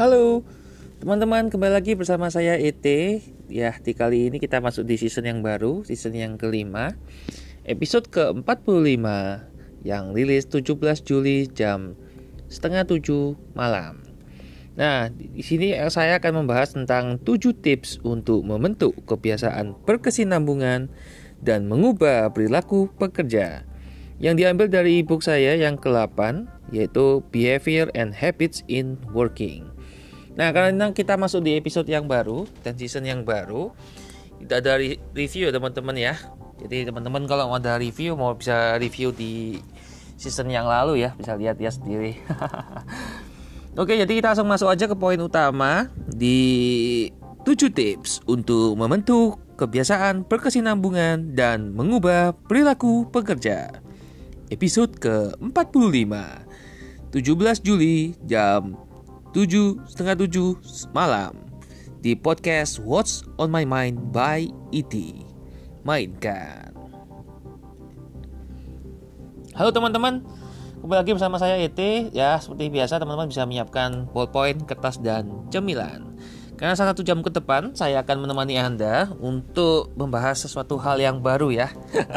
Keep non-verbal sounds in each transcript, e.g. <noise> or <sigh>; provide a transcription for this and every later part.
Halo. Teman-teman kembali lagi bersama saya ET Ya di kali ini kita masuk di season yang baru Season yang kelima. Episode ke-45 Yang rilis 17 Juli jam setengah 7 malam. Nah di sini saya akan membahas tentang 7 tips untuk membentuk kebiasaan berkesinambungan Dan mengubah perilaku pekerja. Yang diambil dari ebook saya yang ke-8 yaitu Behavior and Habits in Working. Nah, karena kita masuk di episode yang baru dan season yang baru, kita ada review ya teman-teman ya. Jadi teman-teman kalau mau ada review mau bisa review di season yang lalu ya, bisa lihat ya sendiri. <laughs> Oke, jadi kita langsung masuk aja ke poin utama di 7 tips untuk membentuk kebiasaan berkesinambungan dan mengubah perilaku pekerja episode ke-45 17 Juli jam 7 setengah 7 malam di podcast What's on My Mind by E.T. Mainkan. Halo teman-teman, kembali lagi bersama saya E.T. Ya, seperti biasa teman-teman bisa menyiapkan ballpoint, kertas, dan cemilan. Karena satu jam ke depan saya akan menemani Anda untuk membahas sesuatu hal yang baru ya.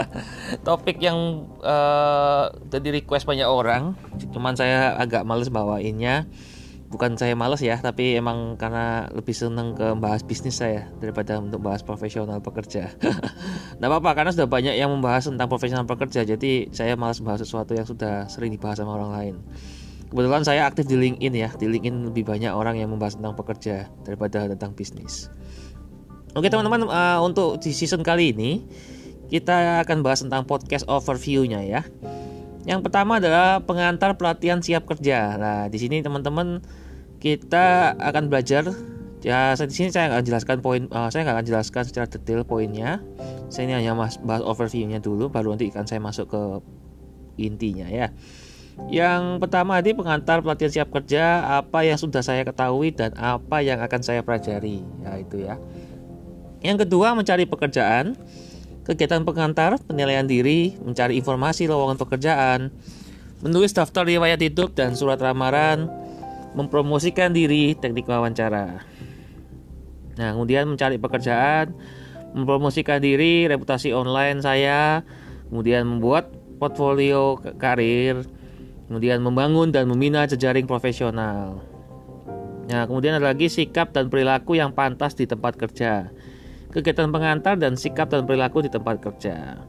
<laughs> Topik yang uh, eh, request banyak orang, cuman saya agak males bawainnya. Bukan saya males ya, tapi emang karena lebih seneng ke bahas bisnis saya daripada untuk bahas profesional pekerja. <laughs> Tidak apa-apa karena sudah banyak yang membahas tentang profesional pekerja, jadi saya malas bahas sesuatu yang sudah sering dibahas sama orang lain. Kebetulan saya aktif di LinkedIn ya di LinkedIn lebih banyak orang yang membahas tentang pekerja daripada tentang bisnis. Oke teman-teman uh, untuk di season kali ini kita akan bahas tentang podcast overview-nya ya. Yang pertama adalah pengantar pelatihan siap kerja. Nah di sini teman-teman kita akan belajar ya di sini saya akan jelaskan poin uh, saya nggak akan jelaskan secara detail poinnya saya ini hanya bahas overview-nya dulu baru nanti akan saya masuk ke intinya ya yang pertama tadi pengantar pelatihan siap kerja, apa yang sudah saya ketahui dan apa yang akan saya pelajari. Ya itu ya. Yang kedua mencari pekerjaan, kegiatan pengantar, penilaian diri, mencari informasi lowongan pekerjaan, menulis daftar riwayat hidup dan surat lamaran, mempromosikan diri, teknik wawancara. Nah, kemudian mencari pekerjaan, mempromosikan diri, reputasi online saya, kemudian membuat portfolio karir, kemudian membangun dan membina jejaring profesional. Nah, kemudian ada lagi sikap dan perilaku yang pantas di tempat kerja. Kegiatan pengantar dan sikap dan perilaku di tempat kerja.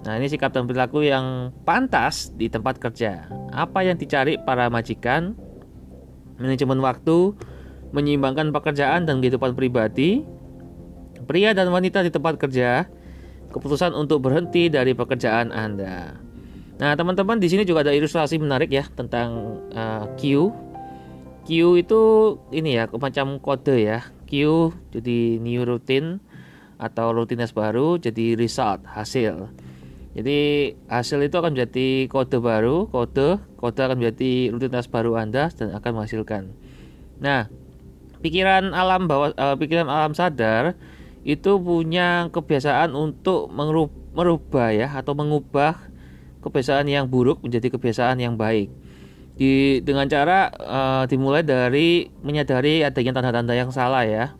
Nah, ini sikap dan perilaku yang pantas di tempat kerja. Apa yang dicari para majikan? Manajemen waktu, menyeimbangkan pekerjaan dan kehidupan pribadi. Pria dan wanita di tempat kerja, keputusan untuk berhenti dari pekerjaan Anda. Nah, teman-teman di sini juga ada ilustrasi menarik ya tentang uh, Q. Q itu ini ya macam kode ya. Q jadi new routine atau rutinitas baru jadi result hasil. Jadi hasil itu akan menjadi kode baru, kode kode akan menjadi rutinitas baru Anda dan akan menghasilkan. Nah, pikiran alam bawah uh, pikiran alam sadar itu punya kebiasaan untuk merubah ya atau mengubah kebiasaan yang buruk menjadi kebiasaan yang baik. Di dengan cara uh, dimulai dari menyadari adanya tanda-tanda yang salah ya.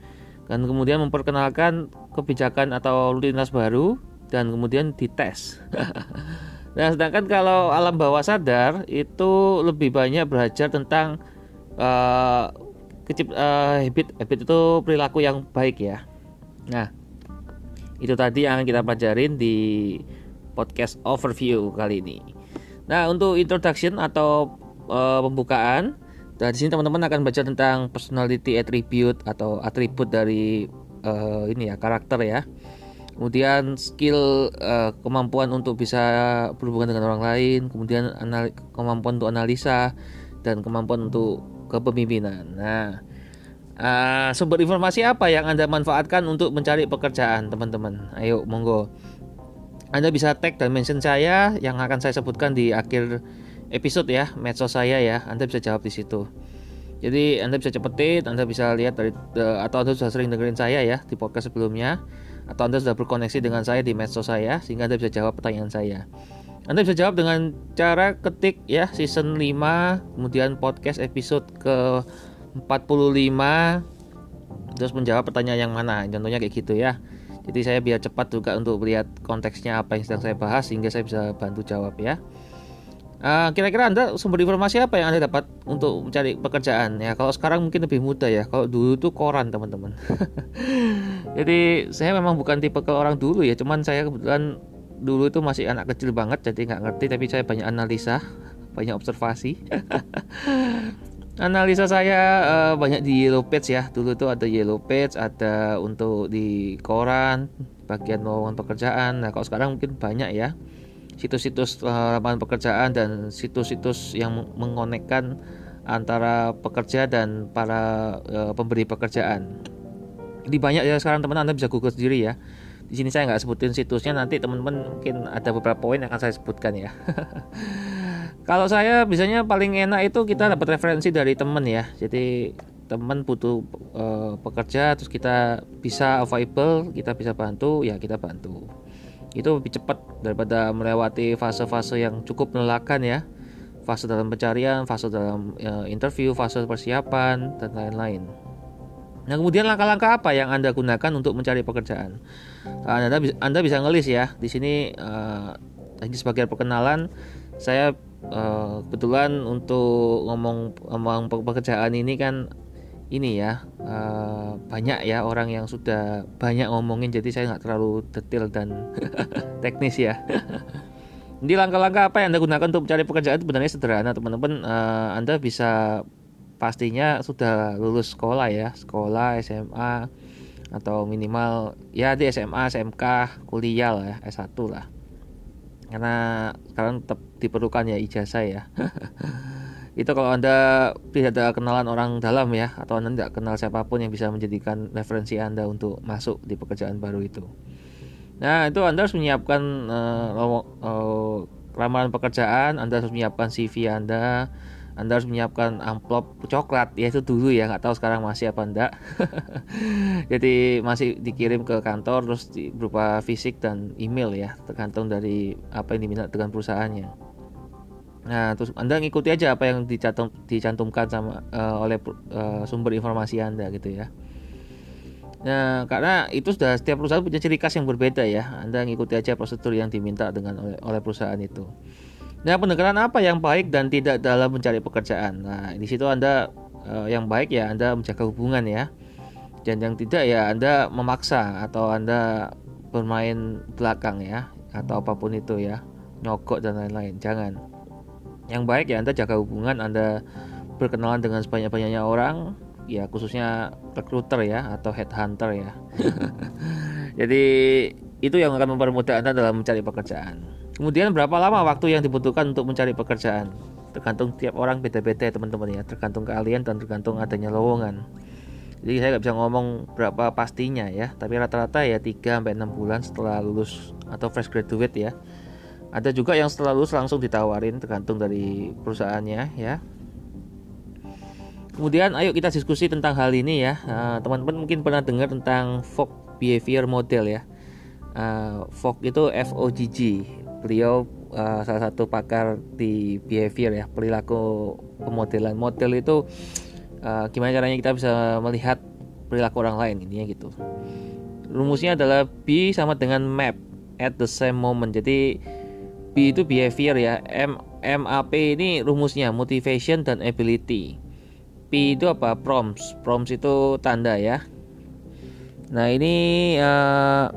Dan kemudian memperkenalkan kebijakan atau rutinitas baru dan kemudian dites. <laughs> nah, sedangkan kalau alam bawah sadar itu lebih banyak belajar tentang uh, kecip, uh, habit habit itu perilaku yang baik ya. Nah, itu tadi yang kita pelajarin di podcast overview kali ini. Nah, untuk introduction atau uh, pembukaan, dan di sini teman-teman akan baca tentang personality attribute atau atribut dari uh, ini ya karakter ya. Kemudian skill uh, kemampuan untuk bisa berhubungan dengan orang lain, kemudian kemampuan untuk analisa dan kemampuan untuk kepemimpinan. Nah, uh, sumber informasi apa yang Anda manfaatkan untuk mencari pekerjaan, teman-teman? Ayo, monggo. Anda bisa tag dan mention saya yang akan saya sebutkan di akhir episode ya, medsos saya ya. Anda bisa jawab di situ. Jadi Anda bisa cepetin, Anda bisa lihat dari atau Anda sudah sering dengerin saya ya di podcast sebelumnya atau Anda sudah berkoneksi dengan saya di medsos saya sehingga Anda bisa jawab pertanyaan saya. Anda bisa jawab dengan cara ketik ya season 5 kemudian podcast episode ke terus menjawab pertanyaan yang mana. Contohnya kayak gitu ya. Jadi saya biar cepat juga untuk melihat konteksnya apa yang sedang saya bahas sehingga saya bisa bantu jawab ya Uh, kira-kira Anda sumber informasi apa yang Anda dapat untuk mencari pekerjaan ya? Kalau sekarang mungkin lebih mudah ya. Kalau dulu itu koran, teman-teman. <laughs> jadi saya memang bukan tipe ke orang dulu ya, cuman saya kebetulan dulu itu masih anak kecil banget jadi nggak ngerti tapi saya banyak analisa, <laughs> banyak observasi. <laughs> analisa saya uh, banyak di Yellow Page ya. Dulu itu ada Yellow Page, ada untuk di koran, bagian lowongan pekerjaan. Nah, kalau sekarang mungkin banyak ya situs-situs lapangan pekerjaan dan situs-situs yang mengonekkan antara pekerja dan para uh, pemberi pekerjaan. Jadi banyak ya sekarang teman teman Anda bisa Google sendiri ya. Di sini saya nggak sebutin situsnya nanti teman-teman mungkin ada beberapa poin yang akan saya sebutkan ya. <laughs> Kalau saya biasanya paling enak itu kita dapat referensi dari teman ya. Jadi teman butuh uh, pekerja terus kita bisa available, kita bisa bantu, ya kita bantu itu lebih cepat daripada melewati fase-fase yang cukup melelahkan ya fase dalam pencarian, fase dalam uh, interview, fase persiapan dan lain-lain. Nah kemudian langkah-langkah apa yang anda gunakan untuk mencari pekerjaan? Nah, anda, anda bisa ngelis ya di sini uh, ini sebagai perkenalan saya uh, kebetulan untuk ngomong ngomong pekerjaan ini kan ini ya uh, banyak ya orang yang sudah banyak ngomongin jadi saya nggak terlalu detail dan <laughs> teknis ya. Jadi langkah-langkah apa yang anda gunakan untuk mencari pekerjaan itu sebenarnya sederhana teman-teman. Uh, anda bisa pastinya sudah lulus sekolah ya sekolah SMA atau minimal ya di SMA SMK kuliah lah ya S1 lah. Karena sekarang tetap diperlukan ya ijazah ya <laughs> itu kalau anda tidak ada kenalan orang dalam ya atau anda tidak kenal siapa pun yang bisa menjadikan referensi anda untuk masuk di pekerjaan baru itu. Nah itu anda harus menyiapkan uh, uh, ramalan pekerjaan anda harus menyiapkan CV anda anda harus menyiapkan amplop coklat ya itu dulu ya nggak tahu sekarang masih apa enggak <laughs> jadi masih dikirim ke kantor terus berupa fisik dan email ya tergantung dari apa yang diminta dengan perusahaannya Nah, terus Anda ngikuti aja apa yang dicantum, dicantumkan sama uh, oleh uh, sumber informasi Anda gitu ya. Nah, karena itu sudah setiap perusahaan punya ciri khas yang berbeda ya. Anda ngikuti aja prosedur yang diminta dengan oleh, oleh perusahaan itu. Nah, pendekatan apa yang baik dan tidak dalam mencari pekerjaan? Nah, di situ Anda uh, yang baik ya Anda menjaga hubungan ya. Dan yang tidak ya Anda memaksa atau Anda bermain belakang ya atau apa pun itu ya, nyogok dan lain-lain. Jangan yang baik ya Anda jaga hubungan Anda berkenalan dengan sebanyak-banyaknya orang ya khususnya recruiter ya atau headhunter ya. <laughs> Jadi itu yang akan mempermudah Anda dalam mencari pekerjaan. Kemudian berapa lama waktu yang dibutuhkan untuk mencari pekerjaan? Tergantung tiap orang beda-beda teman-teman ya. Tergantung keahlian dan tergantung adanya lowongan. Jadi saya nggak bisa ngomong berapa pastinya ya. Tapi rata-rata ya 3 sampai 6 bulan setelah lulus atau fresh graduate ya ada juga yang setelah lulus langsung ditawarin tergantung dari perusahaannya ya. Kemudian ayo kita diskusi tentang hal ini ya. Eh, teman-teman uh, mungkin pernah dengar tentang Fogg Behavior Model ya. Uh, Fogg itu F O G G. Beliau uh, salah satu pakar di behavior ya, perilaku pemodelan. Model itu uh, gimana caranya kita bisa melihat perilaku orang lain ini ya gitu. Rumusnya adalah B sama dengan map at the same moment. Jadi B itu behavior ya. M MAP ini rumusnya motivation dan ability. P itu apa? Prompts. Prompts itu tanda ya. Nah, ini uh,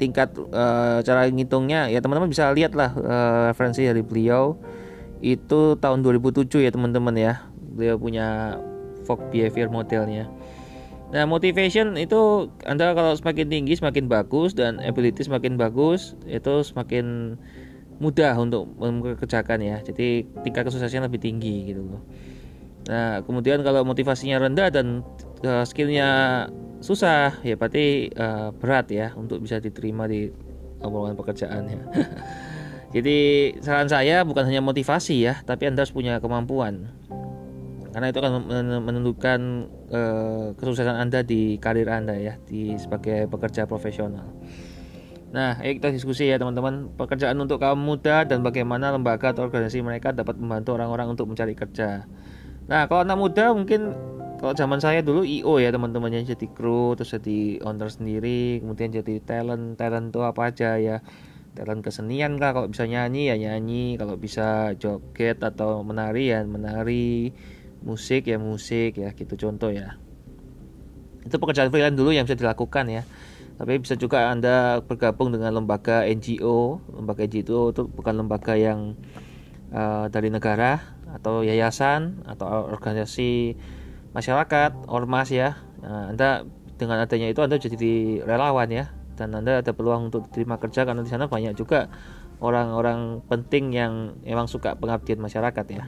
tingkat uh, cara ngitungnya ya teman-teman bisa lihat lah uh, referensi dari beliau itu tahun 2007 ya teman-teman ya. Beliau punya Fog behavior modelnya. Nah, motivation itu Anda kalau semakin tinggi semakin bagus dan ability semakin bagus, itu semakin mudah untuk mengerjakan ya. Jadi tingkat kesuksesan lebih tinggi gitu loh. Nah, kemudian kalau motivasinya rendah dan uh, skillnya susah, ya berarti uh, berat ya untuk bisa diterima di lowongan pekerjaan ya. <laughs> Jadi saran saya bukan hanya motivasi ya, tapi Anda harus punya kemampuan karena itu akan menentukan uh, kesuksesan Anda di karir Anda ya di sebagai pekerja profesional. Nah, ayo kita diskusi ya teman-teman. Pekerjaan untuk kaum muda dan bagaimana lembaga atau organisasi mereka dapat membantu orang-orang untuk mencari kerja. Nah, kalau anak muda mungkin kalau zaman saya dulu IO ya teman-teman yang jadi kru terus jadi owner sendiri kemudian jadi talent talent tuh apa aja ya. Talent kesenian kah kalau bisa nyanyi ya nyanyi. Kalau bisa joget atau menari ya menari musik ya musik ya gitu. Contoh ya. Itu pekerjaan freelance dulu yang bisa dilakukan ya. Tapi bisa juga anda bergabung dengan lembaga NGO lembaga NGO itu bukan lembaga yang uh, dari negara atau yayasan atau organisasi masyarakat ormas ya. Nah, anda dengan adanya itu anda jadi relawan ya. Dan anda ada peluang untuk terima kerja karena di sana banyak juga orang-orang penting yang memang suka pengabdian masyarakat ya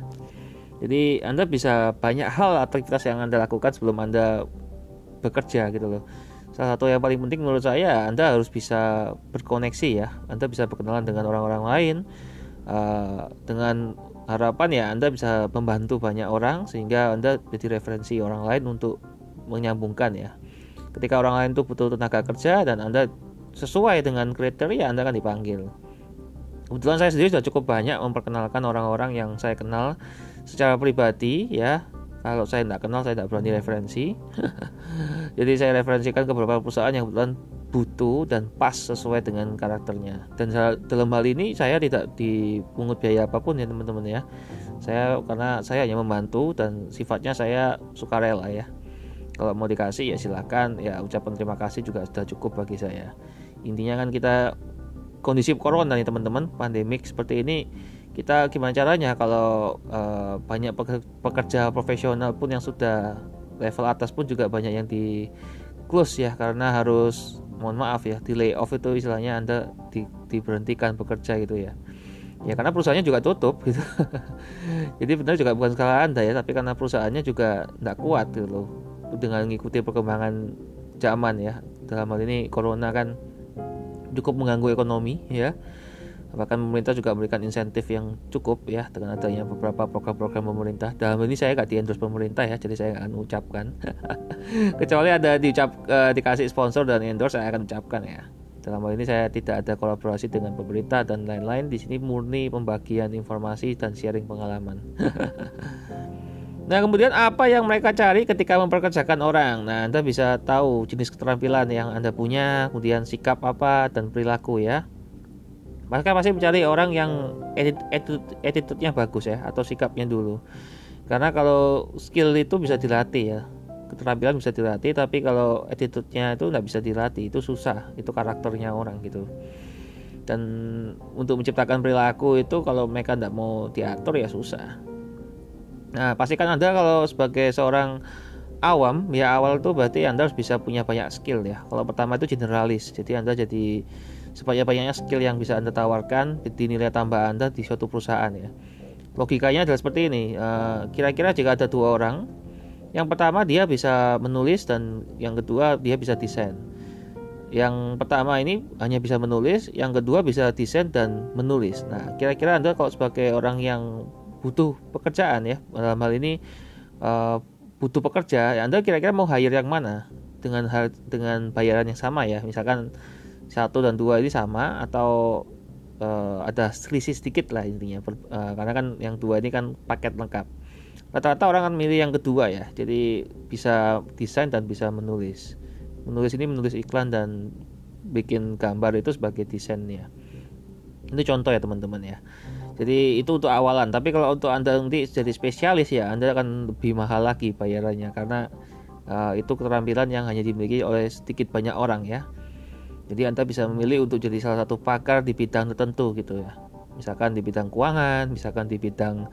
jadi anda bisa banyak hal aktivitas yang anda lakukan sebelum anda bekerja gitu loh salah satu yang paling penting menurut saya anda harus bisa berkoneksi ya anda bisa berkenalan dengan orang-orang lain uh, dengan harapan ya Anda bisa membantu banyak orang sehingga Anda jadi referensi orang lain untuk menyambungkan ya. Ketika orang lain itu butuh tenaga kerja dan Anda sesuai dengan kriteria Anda akan dipanggil. Kebetulan saya sendiri sudah cukup banyak memperkenalkan orang-orang yang saya kenal secara pribadi ya. Kalau saya tidak kenal saya tidak berani referensi. <laughs> <laughs> Jadi saya referensikan ke beberapa perusahaan yang kebetulan butuh dan pas sesuai dengan karakternya. Dan dalam hal ini saya tidak dipungut biaya apa pun ya teman-teman ya. Saya karena saya hanya membantu dan sifatnya saya suka rela ya. Kalau mau dikasih ya silakan. Ya ucapan terima kasih juga sudah cukup bagi saya. Intinya kan kita kondisi corona nih teman-teman pandemik seperti ini kita gimana caranya kalau uh, banyak pekerja profesional pun yang sudah level atas pun juga banyak yang di close ya karena harus mohon maaf ya di layoff itu istilahnya anda di, diberhentikan bekerja gitu ya. Ya karena perusahaannya juga tutup gitu. <laughs> Jadi benar juga bukan skala anda ya tapi karena perusahaannya juga tidak kuat gitu loh. Dengan mengikuti perkembangan zaman ya. Dalam hal ini corona kan cukup mengganggu ekonomi ya bahkan pemerintah juga memberikan insentif yang cukup ya dengan adanya beberapa program-program pemerintah. Dalam ini saya nggak di endorse pemerintah ya jadi saya akan ucapkan <laughs> kecuali ada diucap uh, dikasih sponsor dan endorse saya akan ucapkan ya. Dalam hal ini saya tidak ada kolaborasi dengan pemerintah dan lain-lain. Di sini murni pembagian informasi dan sharing pengalaman. <laughs> Nah kemudian apa yang mereka cari ketika memperkerjakan orang? Nah Anda bisa tahu jenis keterampilan yang Anda punya Kemudian sikap apa dan perilaku ya mereka pasti mencari orang yang attitude-nya bagus ya atau sikapnya dulu. Karena kalau skill itu bisa dilatih ya. Keterampilan bisa dilatih tapi kalau attitude-nya itu nggak bisa dilatih itu susah. Itu karakternya orang gitu. Dan untuk menciptakan perilaku itu kalau mereka tidak mau diatur ya susah. Nah pastikan anda kalau sebagai seorang awam ya awal itu berarti anda harus bisa punya banyak skill ya. Kalau pertama itu generalis jadi anda jadi sebanyak-banyaknya skill yang bisa Anda tawarkan di nilai tambah Anda di suatu perusahaan ya. Logikanya adalah seperti ini. Eh, kira-kira jika ada dua orang, yang pertama dia bisa menulis dan yang kedua dia bisa desain. Yang pertama ini hanya bisa menulis, yang kedua bisa desain dan menulis. Nah, kira-kira Anda kalau sebagai orang yang butuh pekerjaan ya, dalam hal ini uh, butuh pekerja, Anda kira-kira mau hire yang mana dengan hal dengan bayaran yang sama ya. Misalkan satu dan dua ini sama atau uh, ada selisih sedikit lah intinya. Uh, karena kan yang dua ini kan paket lengkap. Rata-rata orang kan milih yang kedua ya. Jadi bisa desain dan bisa menulis. Menulis ini menulis iklan dan bikin gambar itu sebagai desain ya itu contoh ya teman-teman ya. Jadi itu untuk awalan. Tapi kalau untuk anda nanti jadi spesialis ya anda akan lebih mahal lagi bayarannya. Karena uh, itu keterampilan yang hanya dimiliki oleh sedikit banyak orang ya jadi Anda bisa memilih untuk jadi salah satu pakar di bidang tertentu gitu ya. Misalkan di bidang keuangan, misalkan di bidang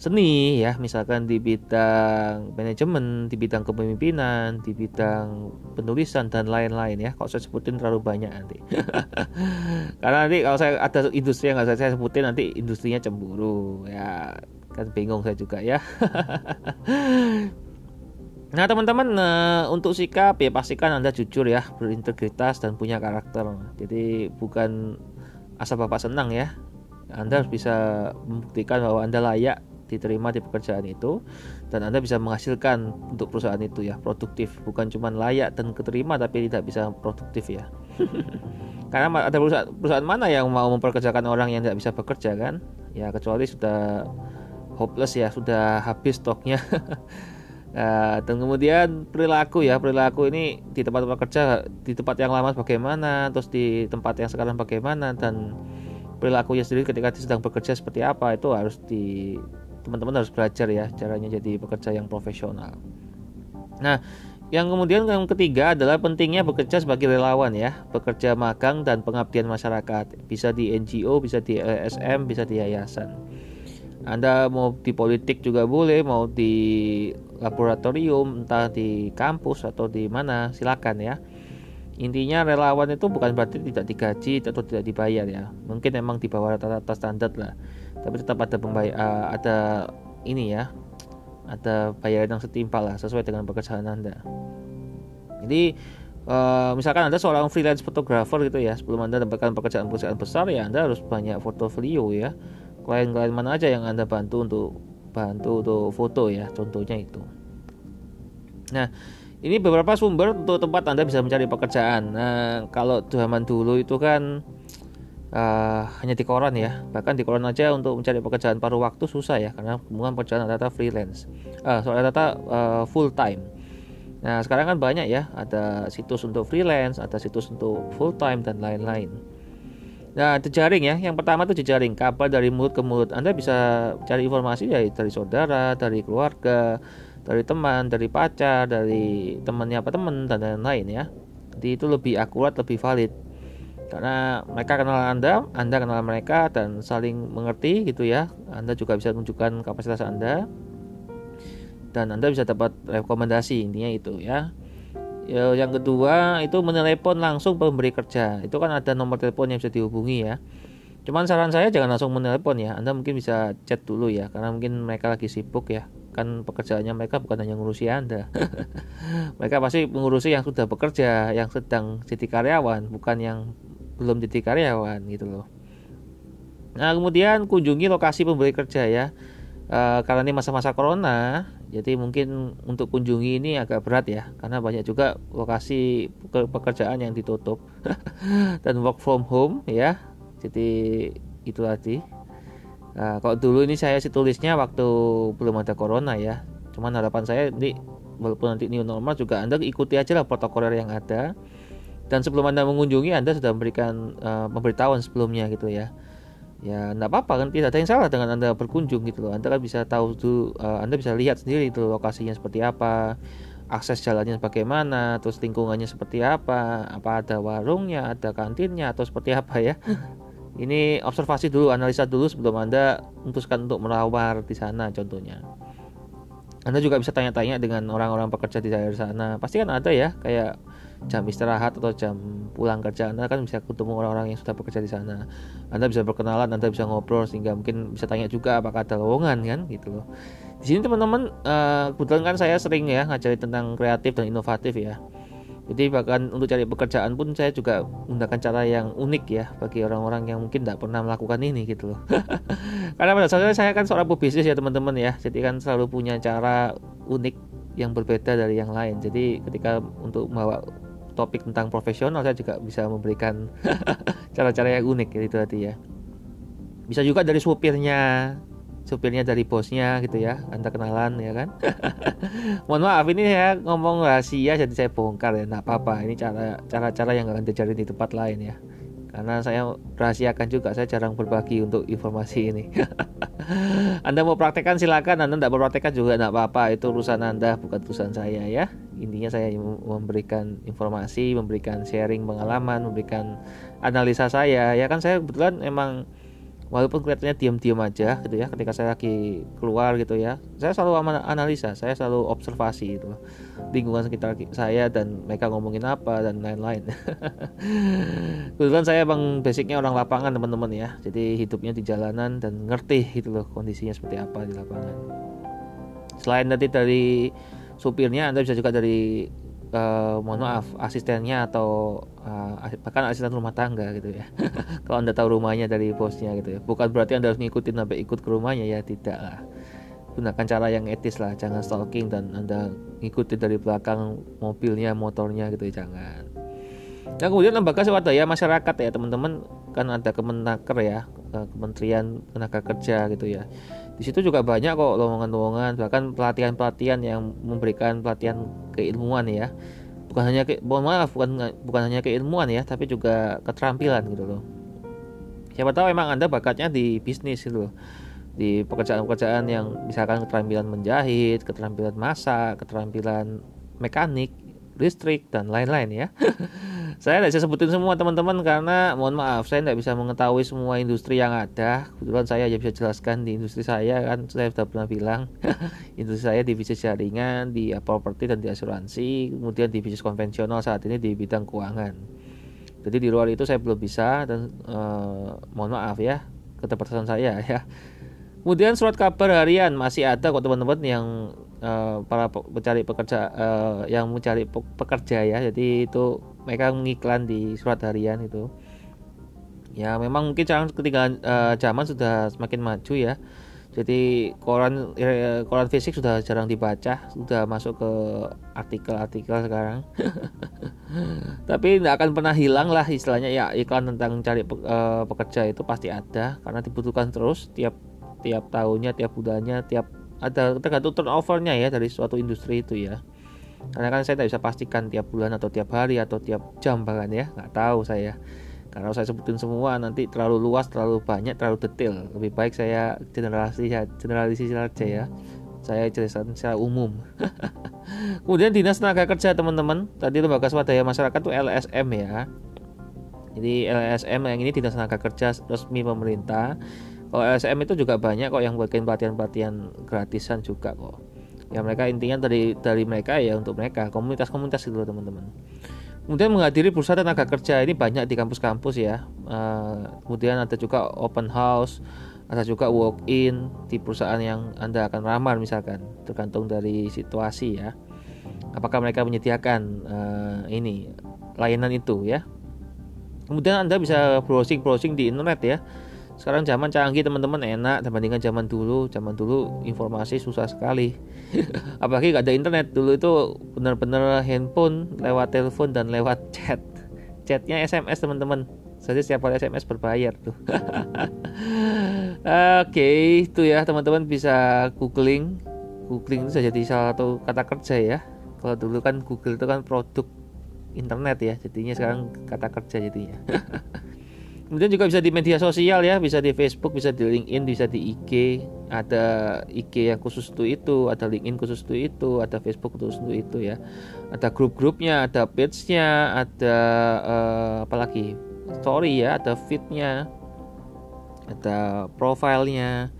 seni ya, misalkan di bidang manajemen, di bidang kepemimpinan, di bidang penulisan dan lain-lain ya. Kalau saya sebutin terlalu banyak nanti. <laughs> Karena nanti kalau saya ada industri yang nggak saya sebutin nanti industrinya cemburu ya kan bingung saya juga ya. <laughs> Nah teman-teman uh, untuk sikap ya pastikan anda jujur ya berintegritas dan punya karakter. Jadi bukan asal bapak senang ya. Anda harus bisa membuktikan bahwa anda layak diterima di pekerjaan itu dan anda bisa menghasilkan untuk perusahaan itu ya produktif bukan cuma layak dan keterima tapi tidak bisa produktif ya. <laughs> Karena ada perusahaan, perusahaan mana yang mau memperkerjakan orang yang tidak bisa bekerja kan? Ya kecuali sudah hopeless ya sudah habis stoknya <laughs> Nah, dan kemudian perilaku ya perilaku ini di tempat-tempat kerja di tempat yang lama bagaimana terus di tempat yang sekarang bagaimana dan perilakunya sendiri ketika sedang bekerja seperti apa itu harus di teman-teman harus belajar ya caranya jadi pekerja yang profesional. Nah, yang kemudian yang ketiga adalah pentingnya bekerja sebagai relawan ya, bekerja magang dan pengabdian masyarakat. Bisa di NGO, bisa di LSM, bisa di yayasan. Anda mau di politik juga boleh, mau di laboratorium, entah di kampus atau di mana, silakan ya. Intinya relawan itu bukan berarti tidak digaji atau tidak dibayar ya. Mungkin memang di bawah rata-rata standar lah. Tapi tetap ada pembayar, uh, ada ini ya, ada bayaran yang setimpal lah sesuai dengan pekerjaan Anda. Jadi uh, misalkan Anda seorang freelance fotografer gitu ya, sebelum Anda dapatkan pekerjaan-pekerjaan besar ya Anda harus banyak portofolio ya. Klien-klien mana aja yang Anda bantu untuk bantu untuk foto ya, contohnya itu. Nah, ini beberapa sumber untuk tempat Anda bisa mencari pekerjaan. Nah, kalau zaman dulu itu kan uh, hanya di koran ya bahkan di koran aja untuk mencari pekerjaan paruh waktu susah ya karena hubungan pekerjaan data freelance uh, soalnya data uh, full time nah sekarang kan banyak ya ada situs untuk freelance ada situs untuk full time dan lain-lain nah jejaring ya. Yang pertama itu jejaring kabar dari mulut ke mulut. Anda bisa cari informasi dari dari saudara dari keluarga dari teman dari pacar dari temannya apa teman dan lain-lain ya. Jadi itu lebih akurat lebih valid. Karena mereka kenal Anda, Anda kenal mereka dan saling mengerti gitu ya. Anda juga bisa tunjukkan kapasitas Anda. Dan Anda bisa dapat rekomendasi intinya itu ya. Ya yang kedua itu menelepon langsung pemberi kerja. Itu kan ada nomor telepon yang bisa dihubungi ya. Cuman saran saya jangan langsung menelepon ya. Anda mungkin bisa chat dulu ya karena mungkin mereka lagi sibuk ya. Kan pekerjaannya mereka bukan hanya ngurusi Anda. <laughs> mereka pasti mengurusi yang sudah bekerja, yang sedang jadi karyawan, bukan yang belum jadi karyawan gitu loh. Nah kemudian kunjungi lokasi pemberi kerja ya. E, karena ini masa-masa corona, jadi mungkin untuk kunjungi ini agak berat ya, karena banyak juga lokasi pekerjaan yang ditutup <laughs> dan work from home ya. Jadi itu tadi. Nah, kalau dulu ini saya sih tulisnya waktu belum ada corona ya. Cuman harapan saya nanti walaupun nanti new normal juga Anda ikuti aja lah protokol yang ada dan sebelum anda mengunjungi anda sudah memberikan uh, pemberitahuan sebelumnya gitu ya ya tidak apa-apa kan tidak ada yang salah dengan anda berkunjung gitu loh. Anda kan bisa tahu tuh uh, anda bisa lihat sendiri itu lokasinya seperti apa akses jalannya bagaimana terus lingkungannya seperti apa apa ada warungnya ada kantinnya atau seperti apa ya. <laughs> Ini observasi dulu analisa dulu sebelum anda memutuskan untuk merawar di sana contohnya. Anda juga bisa tanya-tanya dengan orang-orang pekerja di daerah sana. Pasti kan ada ya kayak jam istirahat atau jam pulang kerja Anda kan bisa ketemu orang-orang yang sudah bekerja di sana. Anda bisa berkenalan, Anda bisa ngobrol sehingga mungkin bisa tanya juga apakah ada lowongan kan gitu loh. Di sini teman-teman uh, kebetulan kan saya sering ya ngajari tentang kreatif dan inovatif ya. Jadi bahkan untuk cari pekerjaan pun saya juga menggunakan cara yang unik ya bagi orang-orang yang mungkin tidak pernah melakukan ini gitu loh. <laughs> Karena pada saat saya kan seorang pebisnis ya teman-teman ya, jadi kan selalu punya cara unik yang berbeda dari yang lain. Jadi ketika untuk membawa topik tentang profesional saya juga bisa memberikan <laughs> cara-cara yang unik gitu tadi ya. Bisa juga dari supirnya supirnya dari bosnya gitu ya anda kenalan ya kan. <laughs> Mohon maaf ini ya ngomong rahasia jadi saya bongkar ya nggak apa-apa. Ini cara cara-cara yang akan diajarin di tempat lain ya karena saya rahasiakan juga saya jarang berbagi untuk informasi ini. <laughs> Anda mau praktekkan silakan. Anda tidak berpraktekkan juga tidak apa-apa. Itu urusan Anda bukan urusan saya ya. Intinya saya memberikan informasi memberikan sharing pengalaman memberikan analisa saya ya. Kan saya kebetulan emang walaupun kelihatannya diam-diam aja gitu ya ketika saya lagi keluar gitu ya. Saya selalu analisa saya selalu observasi gitu lingkungan sekitar saya dan mereka ngomongin apa dan lain-lain. <laughs> Kebetulan saya bang basicnya orang lapangan teman-teman ya. Jadi hidupnya di jalanan dan ngerti gitu loh kondisinya seperti apa di lapangan. Selain nanti dari supirnya anda bisa juga dari uh, mohon maaf asistennya atau uh, bahkan asisten rumah tangga gitu ya. <laughs> Kalau anda tahu rumahnya dari bosnya gitu ya. Bukan berarti anda harus ngikutin sampai ikut ke rumahnya ya tidak lah gunakan cara yang etis lah jangan stalking dan anda ngikutin dari belakang mobilnya motornya gitu ya jangan. Nah kemudian lembaga swadaya masyarakat ya teman-teman. Kan ada Kemenaker ya Kementerian Tenaga Kerja gitu ya. Di situ juga banyak kok lowongan-lowongan bahkan pelatihan-pelatihan yang memberikan pelatihan keilmuan ya. Bukan hanya ke, mohon maaf bukan bukan hanya keilmuan ya tapi juga keterampilan gitu loh. Siapa tahu emang anda bakatnya di bisnis gitu loh di pekerjaan-pekerjaan yang misalkan keterampilan menjahit keterampilan masak keterampilan mekanik listrik dan lain-lain ya. <laughs> Saya tidak bisa sebutin semua teman-teman karena mohon maaf saya tidak bisa mengetahui semua industri yang ada. Kebetulan saya hanya bisa jelaskan di industri saya kan saya sudah pernah bilang. <laughs> Industri saya di bisnis jaringan di properti dan di asuransi kemudian di bisnis konvensional saat ini di bidang keuangan. Jadi di luar itu saya belum bisa dan eh, mohon maaf ya keterbatasan saya <laughs> ya kemudian surat kabar harian masih ada kok teman-teman yang uh, para pencari pekerja uh, yang mencari pekerja ya. Jadi itu mereka mengiklan di surat harian itu. Ya memang mungkin sekarang ketika uh, zaman sudah semakin maju ya. Jadi koran koran fisik sudah jarang dibaca sudah masuk ke artikel-artikel sekarang. <laughs> Tapi tidak akan pernah hilang lah istilahnya ya iklan tentang cari pe, pekerja itu pasti ada karena dibutuhkan terus tiap tiap tahunnya tiap bulannya tiap ada tergantung turnovernya ya dari suatu industri itu ya. Karena kan saya tidak bisa pastikan tiap bulan atau tiap hari atau tiap jam bahkan ya nggak tahu saya. Karena saya sebutin semua nanti terlalu luas terlalu banyak terlalu detail. Lebih baik saya generalisasi generalisasi saja ya. Saya jelaskan secara umum. <laughs> Kemudian dinas tenaga kerja teman-teman. Tadi lembaga swadaya masyarakat itu LSM ya. Jadi LSM yang ini dinas tenaga kerja resmi pemerintah LSM itu juga banyak kok yang bikin pelatihan-pelatihan gratisan juga kok. Ya mereka intinya dari dari mereka ya untuk mereka komunitas-komunitas itu teman-teman. Kemudian menghadiri bursa tenaga kerja ini banyak di kampus-kampus ya. Uh, kemudian ada juga open house ada juga walk in di perusahaan yang anda akan ramar misalkan tergantung dari situasi ya. Apakah mereka menyediakan uh, ini layanan itu ya. Kemudian anda bisa browsing browsing di internet ya sekarang zaman canggih teman-teman. Enak dibandingkan zaman dulu. Zaman dulu informasi susah sekali. <laughs> Apalagi gak ada internet. Dulu itu benar-benar handphone lewat telepon dan lewat <laughs> chat. Chatnya SMS teman-teman. Saja setiap kali SMS berbayar tuh. <laughs> Oke okay, itu ya teman-teman. Bisa googling. Googling itu jadi salah satu kata kerja ya. Kalau dulu kan Google itu kan produk internet ya. Jadinya sekarang kata kerja jadinya Kemudian juga bisa di media sosial ya, bisa di Facebook, bisa di LinkedIn, bisa di IG. Ada IG yang khusus untuk itu, ada LinkedIn khusus untuk itu, ada Facebook khusus untuk itu ya. Ada grup-grupnya, ada page-nya, ada uh, apa lagi? Story ya, ada feed-nya, ada profilnya.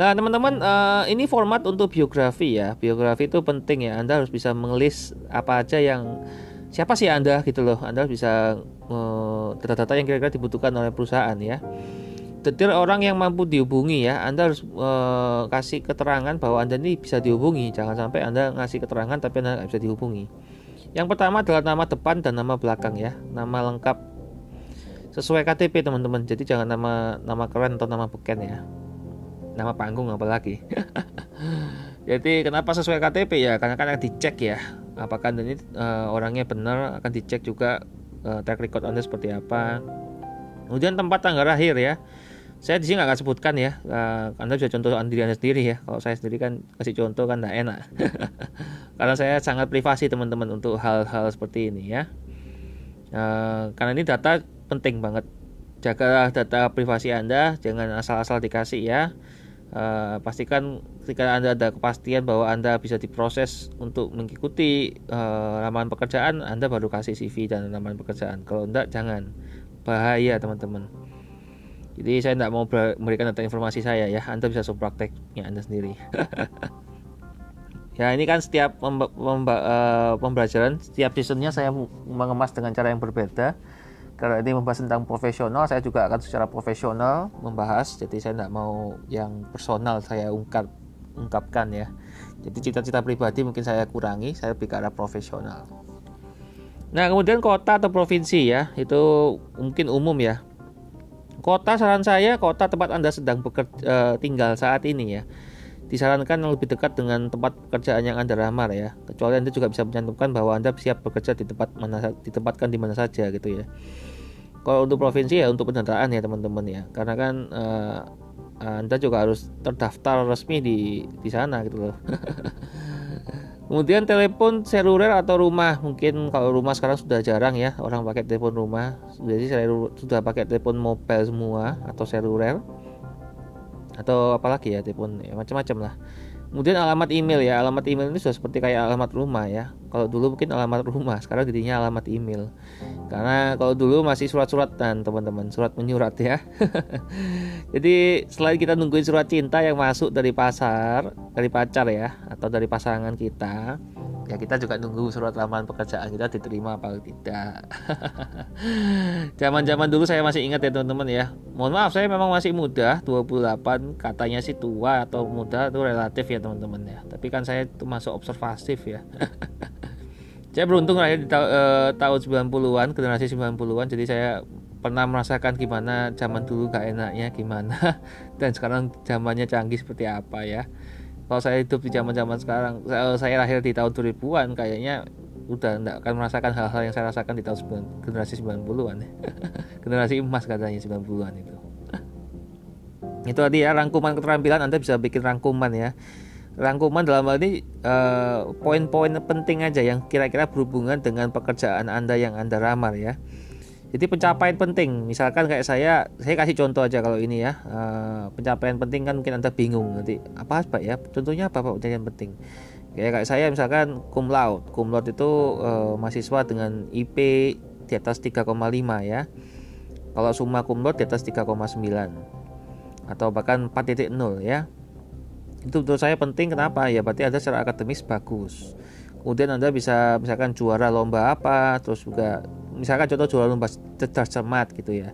Nah teman-teman uh, ini format untuk biografi ya. Biografi itu penting ya. Anda harus bisa mengelis apa aja yang siapa sih anda gitu loh? Anda bisa eh, data-data yang kira-kira dibutuhkan oleh perusahaan ya. Detail orang yang mampu dihubungi ya. Anda harus uh, kasih keterangan bahwa anda ini bisa dihubungi. Jangan sampai anda ngasih keterangan tapi anda nggak bisa dihubungi. Yang pertama adalah nama depan dan nama belakang ya. Nama lengkap. Sesuai KTP teman-teman. Jadi jangan nama nama keren atau nama beken ya. Nama panggung apalagi. <laughs> Jadi kenapa sesuai KTP ya karena kan dicek ya apakah ini uh, orangnya benar akan dicek juga uh, track record anda seperti apa. Kemudian tempat tanggal lahir ya. Saya di sini nggak sebutkan ya uh, anda bisa contoh diri anda sendiri ya. Kalau saya sendiri kan kasih contoh kan tidak enak. <laughs> Karena saya sangat privasi teman-teman untuk hal-hal seperti ini ya. Uh, karena ini data penting banget. Jaga data privasi anda jangan asal-asal dikasih ya Uh, pastikan ketika Anda ada kepastian bahwa Anda bisa diproses untuk mengikuti uh, lamaran pekerjaan, Anda baru kasih CV dan lamaran pekerjaan. Kalau enggak, jangan. Bahaya, teman-teman. Jadi saya tidak mau memberikan data informasi saya ya. Anda bisa sub prakteknya Anda sendiri. <laughs> ya ini kan setiap uh, pembelajaran, setiap seasonnya saya mengemas dengan cara yang berbeda karena ini membahas tentang profesional saya juga akan secara profesional membahas. Jadi saya tidak mau yang personal saya ungkap ungkapkan ya. Jadi cita-cita pribadi mungkin saya kurangi saya lebih ke arah profesional. Nah kemudian kota atau provinsi ya itu mungkin umum ya. Kota saran saya kota tempat anda sedang bekerja, uh, tinggal saat ini ya. Disarankan lebih dekat dengan tempat pekerjaan yang anda lamar ya. Kecuali anda juga bisa mencantumkan bahwa anda siap bekerja di tempat mana ditempatkan di mana saja gitu ya kalau untuk provinsi ya untuk pendataan ya teman-teman ya. Karena kan uh, anda juga harus terdaftar resmi di di sana gitu loh. <laughs> Kemudian telepon seluler atau rumah. Mungkin kalau rumah sekarang sudah jarang ya orang pakai telepon rumah. Jadi saya sudah pakai telepon mobile semua atau seluler. Atau apalagi ya telepon ya, macam-macam lah. Kemudian alamat email ya, alamat email ini sudah seperti kayak alamat rumah ya. Kalau dulu mungkin alamat rumah, sekarang jadinya alamat email. Karena kalau dulu masih surat-suratan teman-teman, surat menyurat ya. <laughs> Jadi selain kita nungguin surat cinta yang masuk dari pasar, dari pacar ya, atau dari pasangan kita, ya kita juga nunggu surat lamaran pekerjaan kita diterima apa tidak <laughs> zaman-zaman dulu saya masih ingat ya teman-teman ya mohon maaf saya memang masih muda 28 katanya sih tua atau muda itu relatif ya teman-teman ya tapi kan saya itu masuk observatif ya <laughs> saya beruntung lahir di ta eh, tahun 90-an generasi 90-an jadi saya pernah merasakan gimana zaman dulu gak enaknya gimana <laughs> dan sekarang zamannya canggih seperti apa ya. Kalau saya hidup di zaman zaman sekarang saya lahir di tahun 2000-an kayaknya udah tidak akan merasakan hal-hal yang saya rasakan di tahun 9, generasi 90-an <laughs> generasi emas katanya 90-an itu. <laughs> Itu tadi ya rangkuman keterampilan Anda bisa bikin rangkuman ya rangkuman dalam hal ini eh, poin-poin uh, penting aja yang kira-kira berhubungan dengan pekerjaan Anda yang Anda ramar ya jadi pencapaian penting, misalkan kayak saya, saya kasih contoh aja kalau ini ya, uh, pencapaian penting kan mungkin anda bingung nanti apa pak ya, contohnya apa pak pencapaian penting? Kayak kayak saya misalkan cum laude, cum laude itu uh, mahasiswa dengan IP di atas 3,5 ya. Kalau summa cum laude di atas 3,9 atau bahkan 4.0 ya. Itu menurut saya penting kenapa? Ya berarti ada secara akademis bagus. Kemudian Anda bisa misalkan juara lomba apa, terus juga misalkan contoh juara lomba cerdas cermat gitu ya.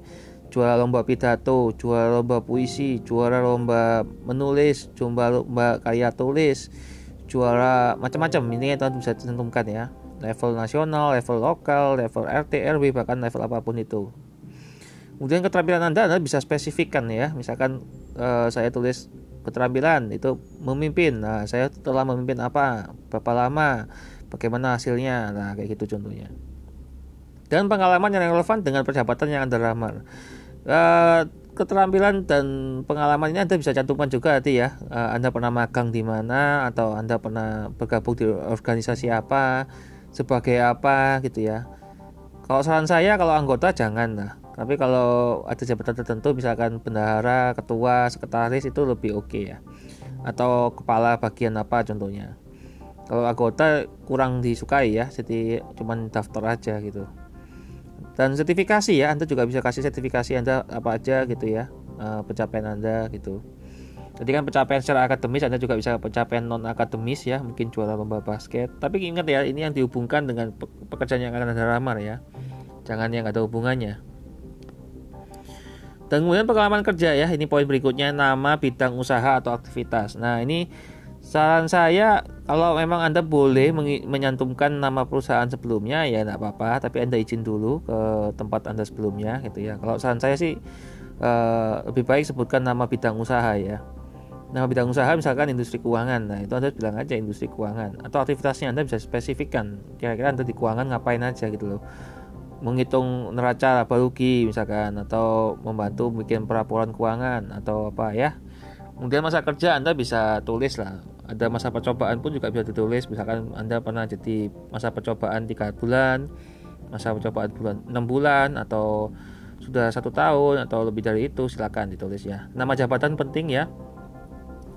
Juara lomba pidato juara lomba puisi juara lomba menulis juara lomba karya tulis juara macam-macam. Ini teman bisa tentukan ya. Level nasional level lokal level RT RW bahkan level apa pun itu. Kemudian keterampilan anda anda bisa spesifikkan ya. Misalkan uh, saya tulis keterampilan itu memimpin nah saya telah memimpin apa berapa lama bagaimana hasilnya nah kayak gitu contohnya dan pengalaman yang relevan dengan perjabatan yang Anda lamar. Uh, keterampilan dan pengalaman ini Anda bisa cantumkan juga nanti ya. Uh, anda pernah magang di mana atau Anda pernah bergabung di organisasi apa, sebagai apa gitu ya. Kalau saran saya kalau anggota jangan lah. Tapi kalau ada jabatan tertentu misalkan bendahara, ketua, sekretaris itu lebih oke okay ya. Atau kepala bagian apa contohnya. Kalau anggota kurang disukai ya, jadi cuman daftar aja gitu. Dan sertifikasi ya Anda juga bisa kasih sertifikasi Anda apa aja gitu ya uh, pencapaian Anda gitu. Jadi kan pencapaian secara akademis Anda juga bisa pencapaian non akademis ya mungkin juara lomba basket. Tapi ingat ya ini yang dihubungkan dengan pekerjaan yang akan Anda lamar ya. Jangan yang ada hubungannya dan kemudian pengalaman kerja ya ini poin berikutnya nama bidang usaha atau aktivitas nah ini Saran saya kalau memang Anda boleh menyantumkan nama perusahaan sebelumnya ya tidak apa-apa, tapi Anda izin dulu ke tempat Anda sebelumnya gitu ya. Kalau saran saya sih uh, lebih baik sebutkan nama bidang usaha ya. Nama bidang usaha misalkan industri keuangan. Nah, itu Anda bilang aja industri keuangan atau aktivitasnya Anda bisa spesifikkan. Kira-kira Anda di keuangan ngapain aja gitu loh. Menghitung neraca laba rugi misalkan atau membantu bikin pelaporan keuangan atau apa ya. Kemudian masa kerja Anda bisa tulis lah. Ada masa percobaan pun juga bisa ditulis. Misalkan anda pernah jadi masa percobaan tiga bulan masa percobaan bulan enam bulan atau sudah satu tahun atau lebih dari itu silakan ditulis ya. Nama jabatan penting ya.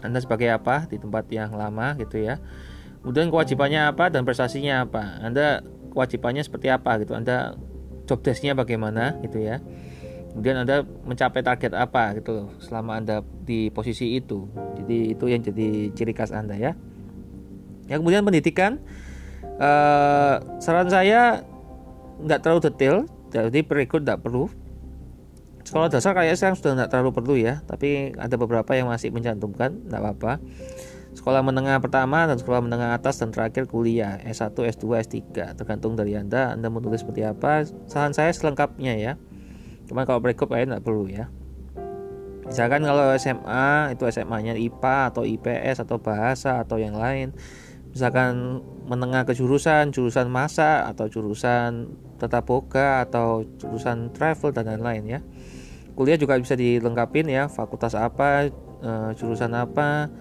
Anda sebagai apa? Di tempat yang lama gitu ya. Kemudian kewajibannya apa dan prestasinya apa? Anda kewajibannya seperti apa gitu. Anda job desknya bagaimana gitu ya kemudian Anda mencapai target apa gitu selama Anda di posisi itu. Jadi itu yang jadi ciri khas Anda ya. Yang kemudian pendidikan uh, saran saya nggak terlalu detail, jadi berikut tidak perlu. Sekolah dasar kayak saya sudah tidak terlalu perlu ya, tapi ada beberapa yang masih mencantumkan, tidak apa-apa. Sekolah menengah pertama dan sekolah menengah atas dan terakhir kuliah S1, S2, S3 tergantung dari Anda Anda mau tulis seperti apa. Saran saya selengkapnya ya Cuma kalau breakup lain nggak perlu ya. Misalkan kalau SMA itu SMA-nya IPA atau IPS atau bahasa atau yang lain. Misalkan menengah ke jurusan, jurusan masa atau jurusan tata boga atau jurusan travel dan lain-lain ya. kuliah juga bisa dilengkapin ya fakultas apa uh, jurusan apa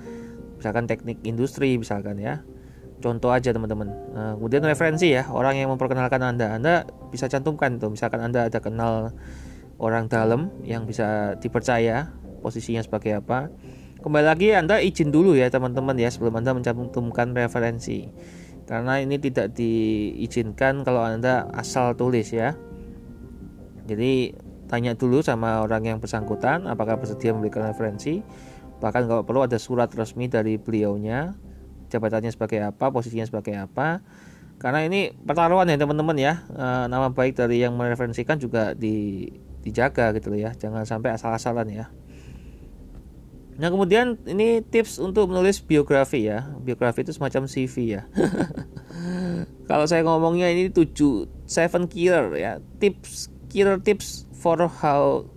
misalkan teknik industri misalkan ya. Contoh aja teman-teman. Nah, kemudian referensi ya orang yang memperkenalkan anda. Anda bisa cantumkan tuh misalkan anda ada kenal orang dalam yang bisa dipercaya posisinya sebagai apa. Kembali lagi anda izin dulu ya teman-teman ya sebelum anda mencantumkan referensi. Karena ini tidak diizinkan kalau anda asal tulis ya. Jadi tanya dulu sama orang yang bersangkutan apakah bersedia memberikan referensi bahkan kalau perlu ada surat resmi dari beliaunya jabatannya sebagai apa posisinya sebagai apa. Karena ini pertaruhan ya teman-teman ya. E, nama baik dari yang mereferensikan juga di, dijaga gitu ya. Jangan sampai asal-asalan ya. Nah kemudian ini tips untuk menulis biografi ya. Biografi itu semacam CV ya. <laughs> Kalau saya ngomongnya ini 7 7 killer ya. Tips killer tips for how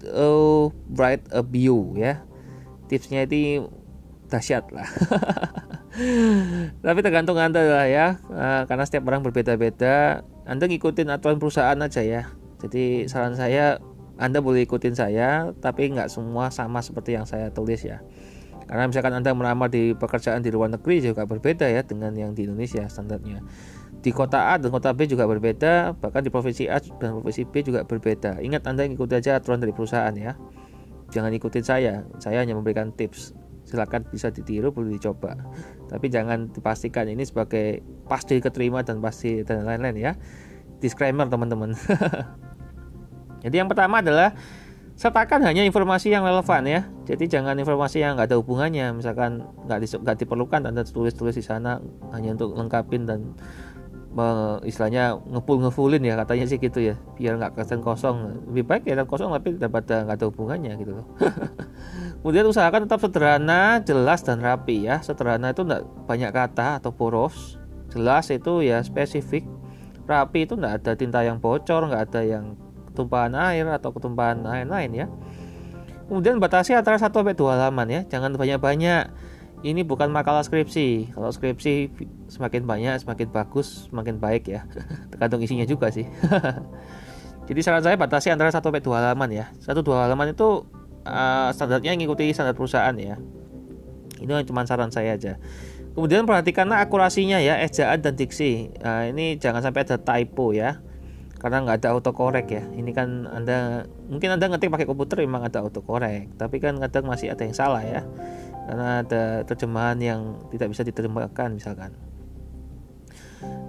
to write a bio ya tipsnya itu dahsyat lah. <laughs> Tapi tergantung anda lah ya. Nah, karena setiap orang berbeda-beda. Anda ngikutin aturan perusahaan aja ya. Jadi saran saya anda boleh ikutin saya tapi nggak semua sama seperti yang saya tulis ya. Karena misalkan anda melamar di pekerjaan di luar negeri juga berbeda ya dengan yang di Indonesia standarnya. Di kota A dan kota B juga berbeda bahkan di provinsi A dan provinsi B juga berbeda. Ingat anda ikuti aja aturan dari perusahaan ya jangan ikutin saya. Saya hanya memberikan tips. Silakan bisa ditiru boleh dicoba. Tapi jangan dipastikan ini sebagai pasti keterima dan pasti dan lain-lain ya. Disclaimer teman-teman. <laughs> Jadi yang pertama adalah sertakan hanya informasi yang relevan ya. Jadi jangan informasi yang nggak ada hubungannya. Misalkan nggak di, diperlukan anda tulis-tulis di sana hanya untuk lengkapin dan istilahnya ngepul ngefulin ya katanya sih gitu ya. Biar nggak kesan kosong. Lebih baik ya kosong tapi daripada nggak ada hubungannya gitu loh. <laughs> Kemudian usahakan tetap sederhana jelas dan rapi ya. Sederhana itu enggak banyak kata atau poros jelas itu ya spesifik. Rapi itu enggak ada tinta yang bocor nggak ada yang ketumpahan air atau ketumpahan lain-lain ya. Kemudian batasi antara satu sampai dua halaman ya. Jangan banyak-banyak ini bukan makalah skripsi. Kalau skripsi semakin banyak, semakin bagus, semakin baik ya. <laughs> Tergantung isinya juga sih. <laughs> Jadi saran saya batasi antara 1 sampai 2 halaman ya. 1 2 halaman itu uh, standarnya ngikuti standar perusahaan ya. Ini cuma saran saya aja. Kemudian perhatikanlah akurasinya ya, ejaan dan diksi. Nah, ini jangan sampai ada typo ya. Karena nggak ada autocorrect ya. Ini kan Anda mungkin Anda ngetik pakai komputer memang ada autocorrect, tapi kan kadang masih ada yang salah ya karena ada terjemahan yang tidak bisa diterjemahkan misalkan.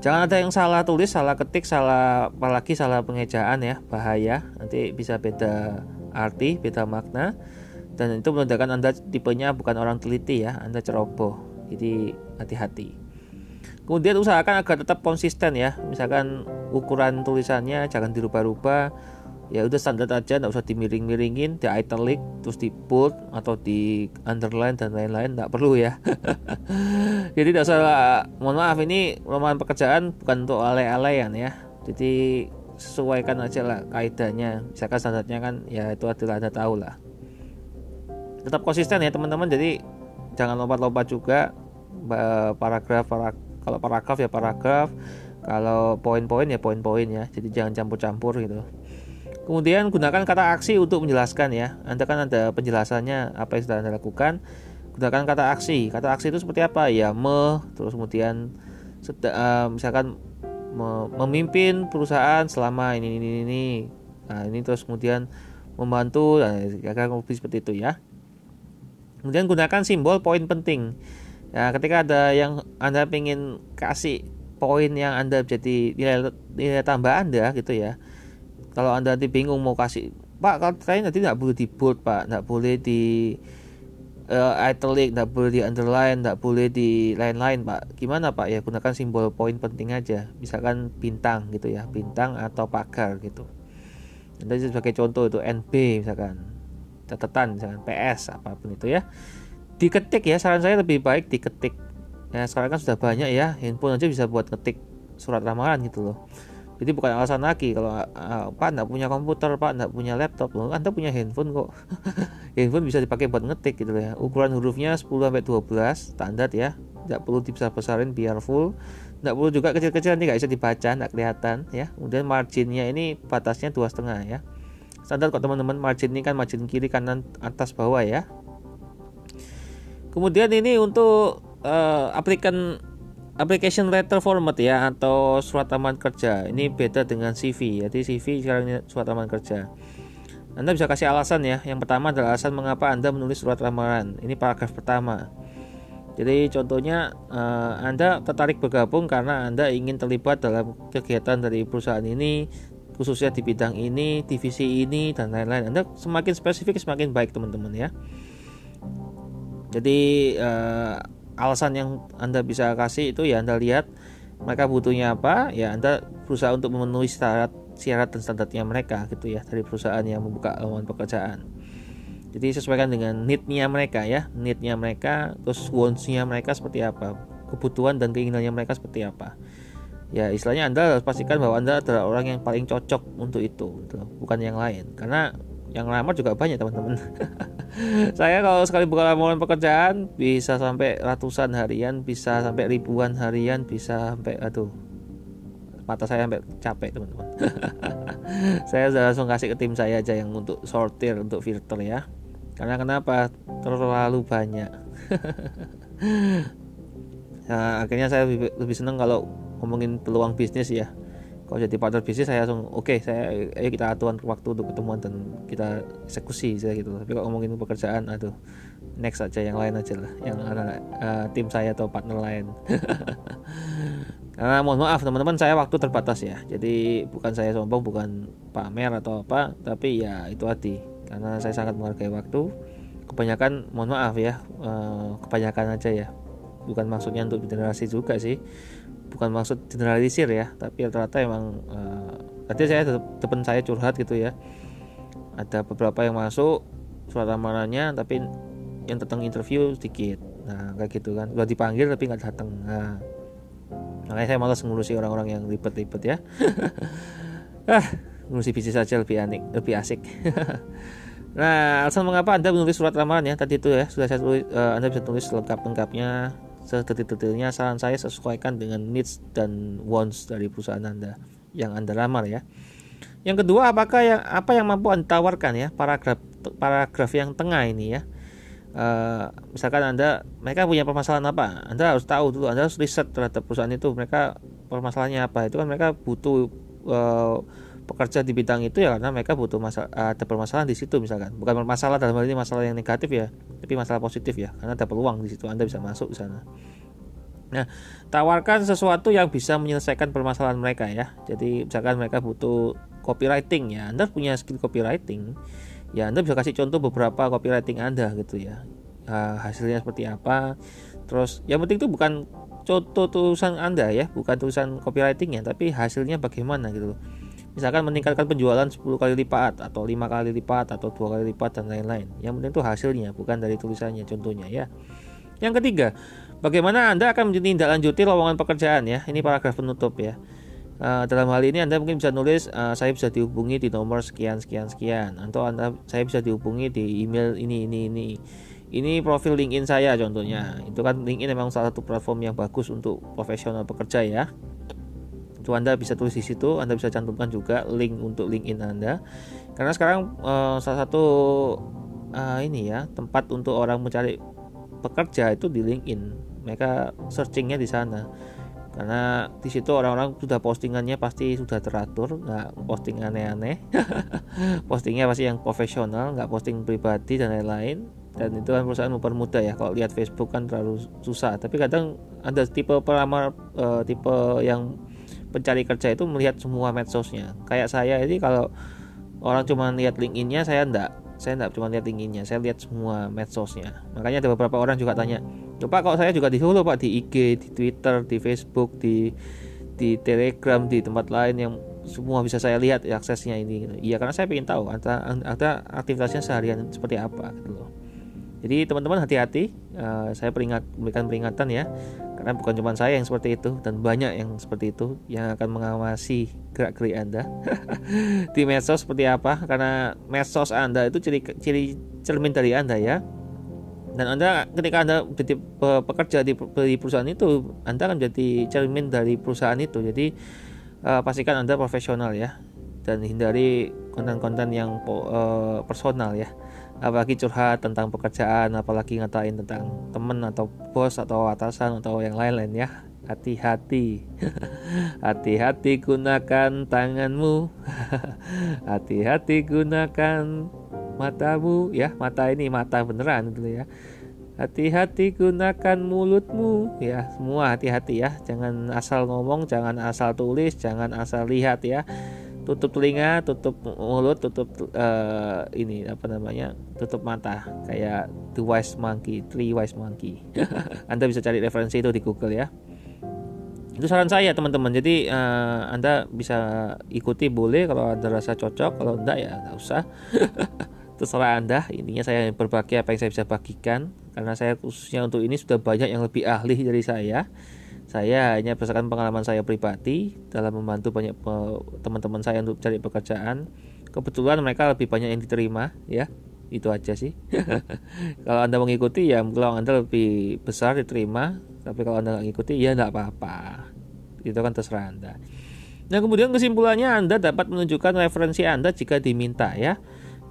Jangan ada yang salah tulis salah ketik salah apalagi salah pengejaan ya bahaya. Nanti bisa beda arti beda makna. Dan itu menandakan anda tipenya bukan orang teliti ya anda ceroboh. Jadi hati-hati. Kemudian usahakan agar tetap konsisten ya. Misalkan ukuran tulisannya jangan dirubah-rubah ya udah standar aja nggak usah dimiring-miringin di italic terus di bold atau di underline dan lain-lain nggak perlu ya. <laughs> Jadi tidak usah mohon maaf ini lamaran pekerjaan bukan untuk alay-alayan ya. Jadi sesuaikan aja lah kaidahnya. Misalkan standarnya kan ya itu adalah anda tahu lah. Tetap konsisten ya teman-teman. Jadi jangan lompat-lompat juga paragraf para, kalau paragraf ya paragraf. Kalau poin-poin ya poin-poin ya. Jadi jangan campur-campur gitu Kemudian gunakan kata aksi untuk menjelaskan ya. Anda kan ada penjelasannya apa yang sudah Anda lakukan. Gunakan kata aksi. Kata aksi itu seperti apa? Ya me, terus kemudian uh, misalkan me, memimpin perusahaan selama ini ini ini. Nah, ini terus kemudian membantu dan nah, seperti itu ya. Kemudian gunakan simbol poin penting. Ya, ketika ada yang Anda ingin kasih poin yang Anda jadi nilai, nilai tambah Anda gitu ya kalau anda nanti bingung mau kasih pak saya nanti tidak boleh di bold pak. Tidak boleh di uh, italic tidak boleh di underline tidak boleh di lain-lain pak. Gimana pak? Ya gunakan simbol poin penting aja. Misalkan bintang gitu ya bintang atau pagar gitu. Nanti sebagai contoh itu NB misalkan. Catatan misalkan PS apa pun itu ya. Diketik ya saran saya lebih baik diketik. Ya sekarang kan sudah banyak ya handphone aja bisa buat ketik surat ramalan gitu loh jadi bukan alasan lagi kalau uh, pak nggak punya komputer pak nggak punya laptop. Loh anda punya handphone kok. <laughs> Handphone bisa dipakai buat ngetik gitu ya. Ukuran hurufnya 10 sampai 12 standar ya. Tidak perlu dibesar besarin biar full. Tidak perlu juga kecil-kecil nanti nggak bisa dibaca nggak kelihatan ya. Kemudian marginnya ini batasnya dua setengah ya. Standar kok teman-teman. Margin ini kan margin kiri kanan atas bawah ya. Kemudian ini untuk uh, aplikasi application letter format ya atau surat lamaran kerja. Ini beda dengan CV jadi CV sekarang ini surat lamaran kerja. Anda bisa kasih alasan ya. Yang pertama adalah alasan mengapa Anda menulis surat lamaran. Ini paragraf pertama. Jadi contohnya uh, Anda tertarik bergabung karena Anda ingin terlibat dalam kegiatan dari perusahaan ini khususnya di bidang ini, divisi ini dan lain-lain. Anda semakin spesifik semakin baik teman-teman ya. Jadi uh, alasan yang Anda bisa kasih itu ya Anda lihat mereka butuhnya apa, ya Anda berusaha untuk memenuhi syarat syarat dan standarnya mereka gitu ya dari perusahaan yang membuka lowongan pekerjaan. Jadi sesuaikan dengan need-nya mereka ya, need-nya mereka, terus wants-nya mereka seperti apa, kebutuhan dan keinginannya mereka seperti apa. Ya istilahnya Anda harus pastikan bahwa Anda adalah orang yang paling cocok untuk itu, gitu. bukan yang lain. Karena yang lamar juga banyak teman-teman. <laughs> saya kalau sekali buka lamaran pekerjaan bisa sampai ratusan harian, bisa sampai ribuan harian, bisa sampai aduh mata saya sampai capek teman-teman. <laughs> saya sudah langsung kasih ke tim saya aja yang untuk sortir untuk filter ya karena kenapa terlalu banyak nah, <laughs> akhirnya saya lebih, lebih senang kalau ngomongin peluang bisnis ya kalau jadi partner bisnis saya langsung oke okay, saya ayo kita aturan waktu untuk ketemuan dan kita eksekusi saya gitu. Tapi kalau ngomongin pekerjaan aduh next aja yang lain aja lah yang ada uh, tim saya atau partner lain. <laughs> Karena mohon maaf teman-teman saya waktu terbatas ya. Jadi bukan saya sombong bukan pamer atau apa tapi ya itu hati karena saya sangat menghargai waktu. Kebanyakan mohon maaf ya eh, kebanyakan aja ya. Bukan maksudnya untuk generasi juga sih bukan maksud generalisir ya tapi rata-rata emang uh, tadi saya depan saya curhat gitu ya. Ada beberapa yang masuk surat lamarannya tapi yang tentang interview sedikit. Nah kayak gitu kan. Udah dipanggil tapi nggak datang. Nah makanya saya malas ngurusi orang-orang yang ribet-ribet ya. <laughs> Ah ngurusi bisnis saja lebih anik lebih asik. <laughs> Nah, alasan mengapa Anda menulis surat lamaran ya tadi itu ya sudah saya tulis uh, Anda bisa tulis lengkap-lengkapnya sedetil-detilnya saran saya sesuaikan dengan needs dan wants dari perusahaan Anda yang Anda lamar ya. Yang kedua, apakah yang apa yang mampu Anda tawarkan ya paragraf paragraf yang tengah ini ya. Uh, misalkan Anda mereka punya permasalahan apa? Anda harus tahu dulu, Anda harus riset terhadap perusahaan itu mereka permasalahannya apa. Itu kan mereka butuh uh, pekerja di bidang itu ya karena mereka butuh masalah ada permasalahan di situ misalkan. Bukan masalah dalam hal ini masalah yang negatif ya tapi masalah positif ya karena ada peluang di situ anda bisa masuk di sana. Nah tawarkan sesuatu yang bisa menyelesaikan permasalahan mereka ya. Jadi misalkan mereka butuh copywriting ya anda punya skill copywriting ya anda bisa kasih contoh beberapa copywriting anda gitu ya. Uh, hasilnya seperti apa. Terus yang penting itu bukan contoh tulisan anda ya bukan tulisan copywritingnya tapi hasilnya bagaimana gitu misalkan meningkatkan penjualan 10 kali lipat atau lima kali lipat atau dua kali lipat dan lain-lain. Yang penting itu hasilnya bukan dari tulisannya contohnya ya. Yang ketiga bagaimana anda akan menindaklanjuti lowongan pekerjaan ya? Ini paragraf penutup ya. Uh, dalam hal ini Anda mungkin bisa nulis uh, saya bisa dihubungi di nomor sekian sekian sekian atau Anda saya bisa dihubungi di email ini ini ini. Ini profil LinkedIn saya contohnya. Itu kan LinkedIn memang salah satu platform yang bagus untuk profesional pekerja ya Anda bisa tulis di situ Anda bisa cantumkan juga link untuk LinkedIn Anda. Karena sekarang uh, salah satu uh, ini ya tempat untuk orang mencari pekerja itu di LinkedIn. Mereka searchingnya di sana. Karena di situ orang-orang sudah postingannya pasti sudah teratur nggak posting aneh-aneh. <laughs> Postingnya pasti yang profesional nggak posting pribadi dan lain-lain. Dan itu kan perusahaan mempermudah ya kalau lihat Facebook kan terlalu susah. Tapi kadang ada tipe pelamar uh, tipe yang pencari kerja itu melihat semua medsosnya. Kayak saya ini kalau orang cuma lihat linkinnya saya enggak saya enggak cuma lihat linkinnya saya lihat semua medsosnya. Makanya ada beberapa orang juga tanya lupa kok saya juga di Solo pak? Di IG di Twitter di Facebook di di Telegram di tempat lain yang semua bisa saya lihat aksesnya ini iya karena saya ingin tahu ada ada aktivitasnya seharian seperti apa gitu loh. Jadi teman-teman hati-hati, uh, saya peringat memberikan peringatan ya, karena bukan cuma saya yang seperti itu dan banyak yang seperti itu yang akan mengawasi gerak-gerik Anda <laughs> di medsos seperti apa, karena medsos Anda itu ciri ciri cermin dari Anda ya. Dan Anda ketika Anda jadi pekerja di, perusahaan itu, Anda akan jadi cermin dari perusahaan itu. Jadi uh, pastikan Anda profesional ya. dan hindari konten-konten yang uh, personal ya apalagi curhat tentang pekerjaan apalagi ngatain tentang temen atau bos atau atasan atau yang lain-lain ya. Hati-hati. <laughs> Hati-hati gunakan tanganmu. <laughs> Hati-hati gunakan matamu. Ya mata ini mata beneran gitu ya. Hati-hati gunakan mulutmu. Ya semua hati-hati ya. Jangan asal ngomong jangan asal tulis jangan asal lihat ya tutup telinga tutup mulut tutup uh, ini apa namanya tutup mata. Kayak the wise monkey three wise monkey. <laughs> Anda bisa cari referensi itu di Google ya. Itu saran saya teman-teman. Jadi uh, anda bisa ikuti boleh. Kalau ada rasa cocok kalau enggak ya nggak usah. <laughs> Terserah anda. Intinya saya berbagi apa yang saya bisa bagikan. Karena saya khususnya untuk ini sudah banyak yang lebih ahli dari saya saya hanya berdasarkan pengalaman saya pribadi dalam membantu banyak teman-teman saya untuk cari pekerjaan. Kebetulan mereka lebih banyak yang diterima ya. Itu aja sih. <laughs> Kalau anda mengikuti ya kalau anda lebih besar diterima. Tapi kalau anda nggak ngikuti ya nggak apa-apa. Itu kan terserah anda. Nah kemudian kesimpulannya anda dapat menunjukkan referensi anda jika diminta ya.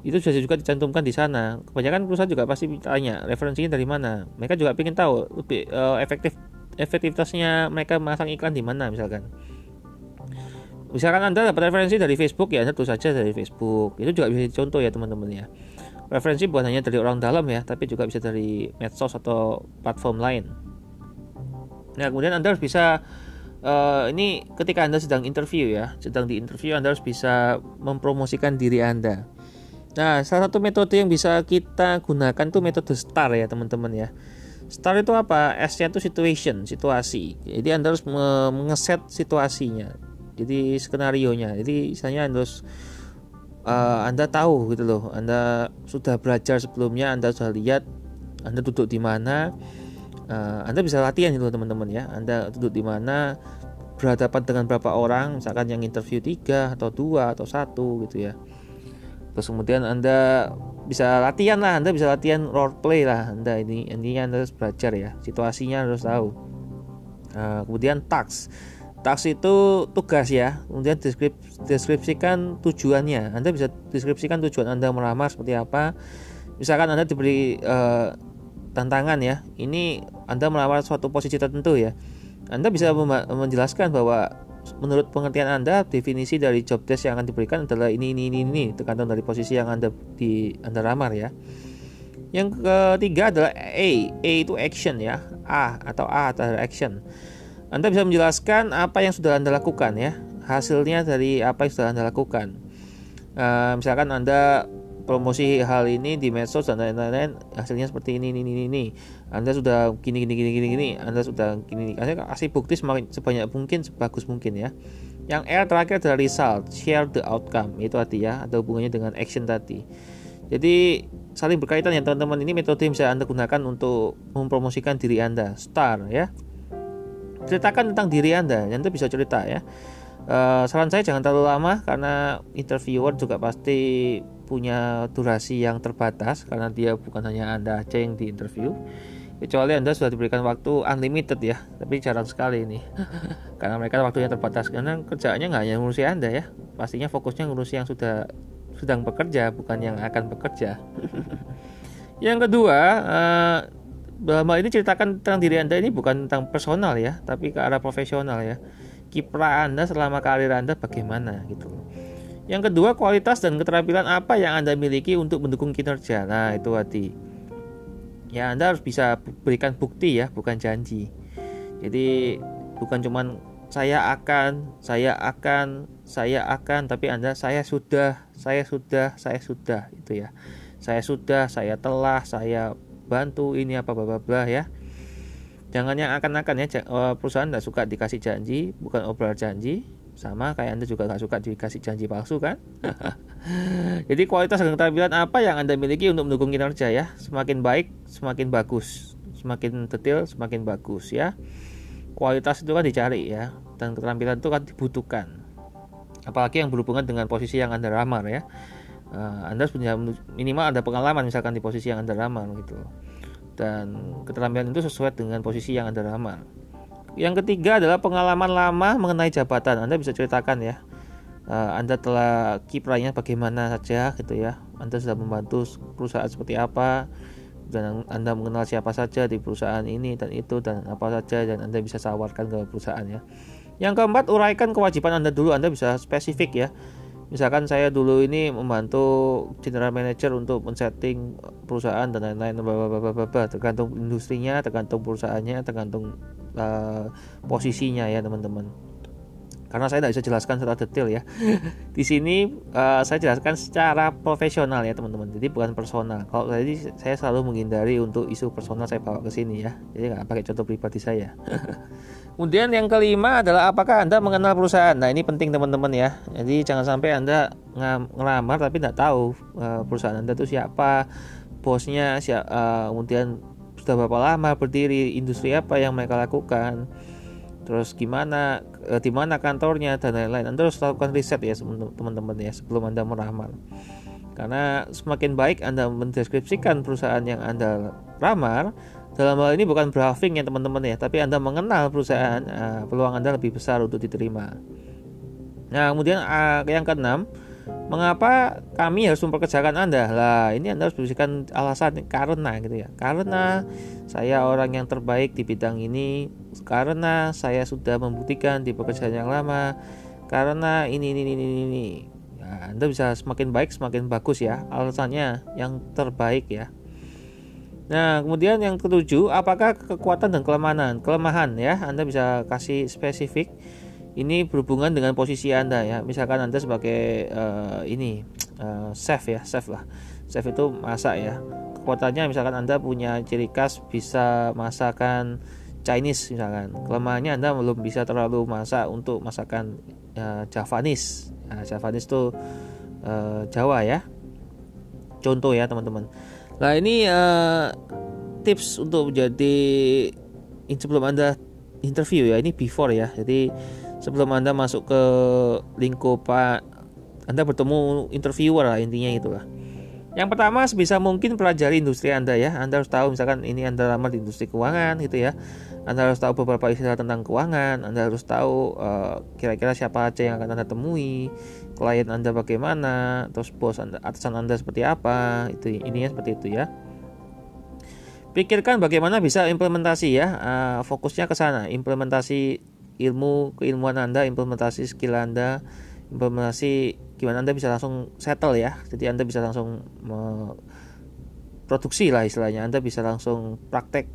Itu sudah juga dicantumkan di sana. Kebanyakan perusahaan juga pasti tanya referensinya dari mana. Mereka juga ingin tahu lebih uh, efektif efektivitasnya mereka masang iklan di mana misalkan. Misalkan Anda dapat referensi dari Facebook ya tulis saja dari Facebook. Itu juga bisa contoh ya teman-teman ya. Referensi bukan hanya dari orang dalam ya, tapi juga bisa dari medsos atau platform lain. Nah, kemudian Anda harus bisa uh, ini ketika Anda sedang interview ya, sedang di interview Anda harus bisa mempromosikan diri Anda Nah, salah satu metode yang bisa kita gunakan tuh metode STAR ya, teman-teman ya. STAR itu apa? S-nya itu situation, situasi. Jadi Anda harus mengeset situasinya. Jadi skenario nya. Jadi misalnya Anda harus uh, Anda tahu gitu loh. Anda sudah belajar sebelumnya, Anda sudah lihat Anda duduk di mana. Uh, anda bisa latihan itu teman-teman ya. Anda duduk di mana, berhadapan dengan berapa orang, misalkan yang interview tiga atau dua atau satu gitu ya terus kemudian anda bisa latihan lah anda bisa latihan role play lah anda ini intinya anda harus belajar ya situasinya harus tahu. Nah, kemudian task task itu tugas ya kemudian deskrip, deskripsikan tujuannya. Anda bisa deskripsikan tujuan anda melamar seperti apa. Misalkan anda diberi uh, tantangan ya ini anda melamar suatu posisi tertentu ya. Anda bisa menjelaskan bahwa menurut pengertian Anda definisi dari job desk yang akan diberikan adalah ini ini ini ini tergantung dari posisi yang Anda di Anda lamar ya. Yang ketiga adalah A. A itu action ya. A atau A atau action. Anda bisa menjelaskan apa yang sudah Anda lakukan ya. Hasilnya dari apa yang sudah Anda lakukan. Uh, misalkan Anda promosi hal ini di medsos dan lain-lain hasilnya seperti ini ini ini ini anda sudah gini gini gini gini gini anda sudah gini. Anda kasih bukti semakin sebanyak mungkin sebagus mungkin ya. Yang R terakhir adalah result share the outcome. Itu arti ya ada hubungannya dengan action tadi. Jadi saling berkaitan ya teman-teman. Ini metode yang bisa anda gunakan untuk mempromosikan diri anda. Star ya. Ceritakan tentang diri anda anda bisa cerita ya. Uh, saran saya jangan terlalu lama karena interviewer juga pasti punya durasi yang terbatas karena dia bukan hanya Anda aja yang di interview kecuali Anda sudah diberikan waktu unlimited ya tapi jarang sekali ini. <laughs> Karena mereka waktunya terbatas karena kerjaannya nggak hanya ngurusi Anda ya. Pastinya fokusnya ngurusi yang sudah sedang bekerja bukan yang akan bekerja. <laughs> Yang kedua uh, dalam hal ini ceritakan tentang diri Anda ini bukan tentang personal ya tapi ke arah profesional ya. Kiprah Anda selama karir Anda bagaimana gitu Yang kedua, kualitas dan keterampilan apa yang Anda miliki untuk mendukung kinerja. Nah, itu hati. Ya, Anda harus bisa berikan bukti ya, bukan janji. Jadi, bukan cuman saya akan, saya akan, saya akan, tapi Anda saya sudah, saya sudah, saya sudah itu ya. Saya sudah, saya telah, saya bantu ini apa bla bla ya jangan yang akan-akan ya eh, perusahaan tidak suka dikasih janji bukan obrolan janji sama kayak anda juga nggak suka dikasih janji palsu kan? <laughs> Jadi kualitas dan keterampilan apa yang anda miliki untuk mendukung kinerja ya? Semakin baik semakin bagus. Semakin detail semakin bagus ya. Kualitas itu kan dicari ya. Dan keterampilan itu kan dibutuhkan. Apalagi yang berhubungan dengan posisi yang anda ramar ya. Uh, anda punya minimal ada pengalaman misalkan di posisi yang anda ramar gitu. Dan keterampilan itu sesuai dengan posisi yang Anda lamar. Yang ketiga adalah pengalaman lama mengenai jabatan. Anda bisa ceritakan ya. uh, Anda telah kiprahnya bagaimana saja gitu ya Anda sudah membantu perusahaan seperti apa dan Anda mengenal siapa saja di perusahaan ini dan itu dan apa saja dan Anda bisa tawarkan ke perusahaan ya yang keempat uraikan kewajiban Anda dulu Anda bisa spesifik ya misalkan saya dulu ini membantu general manager untuk men-setting perusahaan dan lain-lain tergantung industrinya tergantung perusahaannya tergantung uh, posisinya ya teman-teman. Karena saya tidak bisa jelaskan secara detail ya. <laughs> Di sini uh, saya jelaskan secara profesional ya teman-teman. Jadi bukan personal. Kalau tadi saya selalu menghindari untuk isu personal saya bawa ke sini ya. Jadi nggak pakai contoh pribadi saya. <laughs> Kemudian yang kelima adalah apakah Anda mengenal perusahaan? Nah ini penting teman-teman ya. Jadi jangan sampai Anda ngelamar tapi tidak tahu uh, perusahaan Anda itu siapa, bosnya, siapa, uh, kemudian sudah berapa lama berdiri, industri apa yang mereka lakukan, terus gimana, uh, di mana kantornya dan lain-lain. Anda harus lakukan riset ya teman-teman ya sebelum Anda melamar. Karena semakin baik Anda mendeskripsikan perusahaan yang Anda lamar, dalam hal ini bukan briefing ya teman-teman ya, tapi Anda mengenal perusahaan, uh, peluang Anda lebih besar untuk diterima. Nah, kemudian uh, yang keenam, mengapa kami harus memperkerjakan Anda? Lah, ini Anda harus berikan alasan karena gitu ya. Karena saya orang yang terbaik di bidang ini, karena saya sudah membuktikan di pekerjaan yang lama, karena ini ini ini ini. ini. Ya, anda bisa semakin baik semakin bagus ya. Alasannya yang terbaik ya. Nah, kemudian yang ketujuh, apakah kekuatan dan kelemahan? Kelemahan ya, Anda bisa kasih spesifik. Ini berhubungan dengan posisi Anda ya. Misalkan Anda sebagai uh, ini uh, chef ya, chef lah. Chef itu masak ya. Kekuatannya misalkan Anda punya ciri khas bisa masakan Chinese misalkan. Kelemahannya Anda belum bisa terlalu masak untuk masakan uh, Javanese. Nah, Javanese itu uh, Jawa ya. Contoh ya, teman-teman. Nah ini uh, tips untuk menjadi sebelum anda interview ya ini before ya. Jadi sebelum anda masuk ke lingkup anda bertemu interviewer lah intinya itulah. Yang pertama sebisa mungkin pelajari industri anda ya. Anda harus tahu misalkan ini anda lamar di industri keuangan gitu ya. Anda harus tahu beberapa istilah tentang keuangan. Anda harus tahu eh, kira-kira siapa aja yang akan anda temui klien Anda bagaimana, terus bos Anda, atasan Anda seperti apa, itu ininya seperti itu ya. Pikirkan bagaimana bisa implementasi ya, uh, fokusnya ke sana, implementasi ilmu keilmuan Anda, implementasi skill Anda, implementasi gimana Anda bisa langsung settle ya. Jadi Anda bisa langsung produksi lah istilahnya. Anda bisa langsung praktek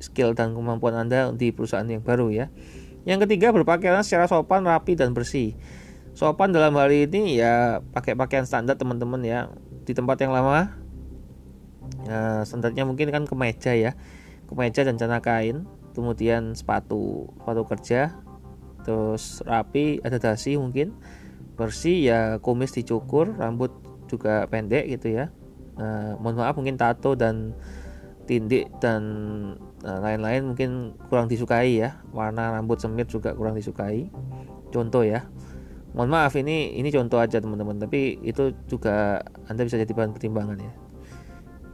skill dan kemampuan Anda di perusahaan yang baru ya. Yang ketiga berpakaian secara sopan, rapi dan bersih sopan dalam hal ini ya pakai pakaian standar teman-teman ya di tempat yang lama ya, standarnya mungkin kan kemeja ya kemeja dan celana kain kemudian sepatu sepatu kerja terus rapi ada dasi mungkin bersih ya kumis dicukur rambut juga pendek gitu ya. Nah, mohon maaf mungkin tato dan tindik dan nah, lain-lain mungkin kurang disukai ya. Warna rambut semir juga kurang disukai. Contoh ya. Mohon maaf ini ini contoh aja teman-teman. Tapi itu juga anda bisa jadi bahan pertimbangan ya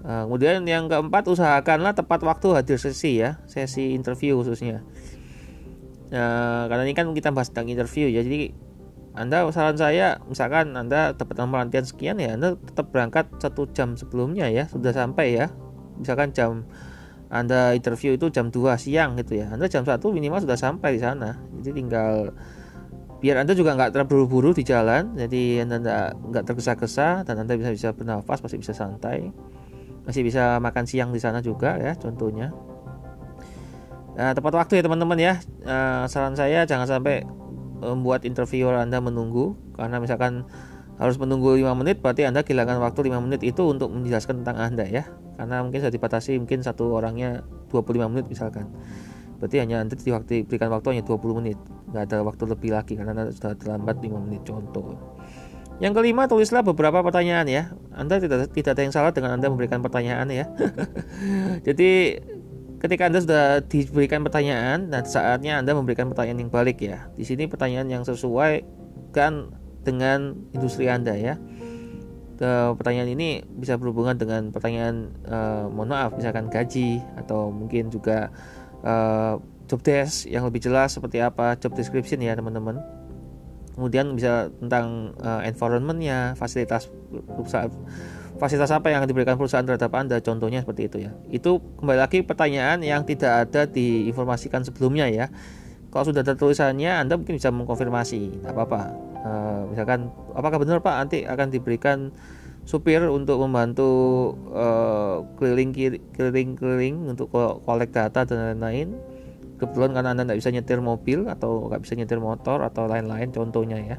uh, kemudian yang keempat usahakanlah tepat waktu hadir sesi ya sesi interview khususnya. Uh, karena ini kan kita bahas tentang interview ya jadi anda saran saya misalkan anda dapat nomor latihan sekian ya anda tetap berangkat satu jam sebelumnya ya sudah sampai ya. Misalkan jam anda interview itu jam 2 siang gitu ya anda jam satu minimal sudah sampai di sana. Jadi tinggal biar anda juga nggak terburu-buru di jalan jadi anda nggak tergesa-gesa dan anda bisa bisa bernafas masih bisa santai masih bisa makan siang di sana juga ya contohnya. Nah, tepat waktu ya teman-teman ya. Uh, saran saya jangan sampai membuat interviewer anda menunggu. Karena misalkan harus menunggu 5 menit berarti anda kehilangan waktu 5 menit itu untuk menjelaskan tentang anda ya. Karena mungkin sudah dibatasi mungkin satu orangnya 25 menit misalkan. Berarti hanya nanti di waktu diberikan waktu hanya 20 menit. Nggak ada waktu lebih lagi karena anda sudah terlambat 5 menit contoh yang kelima tulislah beberapa pertanyaan ya. Anda tidak tidak ada yang salah dengan anda memberikan pertanyaan ya. <laughs> Jadi ketika anda sudah diberikan pertanyaan dan saatnya anda memberikan pertanyaan yang balik ya. Di sini pertanyaan yang sesuai kan dengan industri anda ya. Ke pertanyaan ini bisa berhubungan dengan pertanyaan uh, mohon maaf misalkan gaji atau mungkin juga uh, job desk yang lebih jelas seperti apa job description ya teman-teman kemudian bisa tentang uh, environmentnya fasilitas perusahaan fasilitas apa yang diberikan perusahaan terhadap anda contohnya seperti itu ya. Itu kembali lagi pertanyaan yang tidak ada diinformasikan sebelumnya ya. Kalau sudah ada tulisannya anda mungkin bisa mengkonfirmasi apa-apa. Uh, misalkan apakah benar pak nanti akan diberikan supir untuk membantu uh, keliling keliling keliling untuk kolek data dan lain-lain kebetulan karena anda tidak bisa nyetir mobil atau nggak bisa nyetir motor atau lain-lain contohnya ya.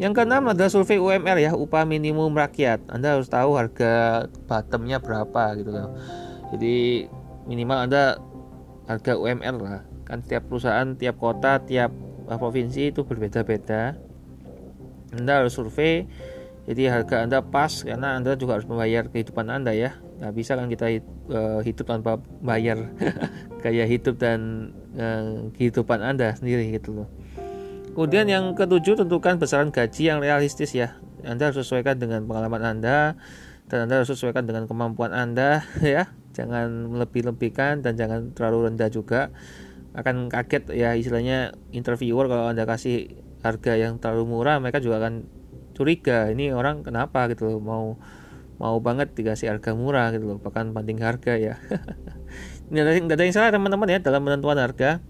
Yang keenam adalah survei UMR ya upah minimum rakyat. Anda harus tahu harga bottomnya berapa gitu loh. Jadi minimal anda harga UMR lah. Kan tiap perusahaan tiap kota tiap uh, provinsi itu berbeda-beda. Anda harus survei jadi harga anda pas karena anda juga harus membayar kehidupan anda ya nggak bisa kan kita uh, hidup tanpa bayar. <laughs> Gaya hidup dan uh, kehidupan anda sendiri gitu loh. Kemudian yang ketujuh tentukan besaran gaji yang realistis ya. Anda harus sesuaikan dengan pengalaman anda dan anda harus sesuaikan dengan kemampuan anda <laughs> ya. Jangan melebih-lebihkan dan jangan terlalu rendah juga. Akan kaget ya istilahnya interviewer kalau anda kasih harga yang terlalu murah mereka juga akan curiga ini orang kenapa? gitu loh. Mau mau banget dikasih harga murah gitu loh bahkan banding harga ya. <laughs> Tidak ada, yang salah teman-teman ya dalam menentukan harga.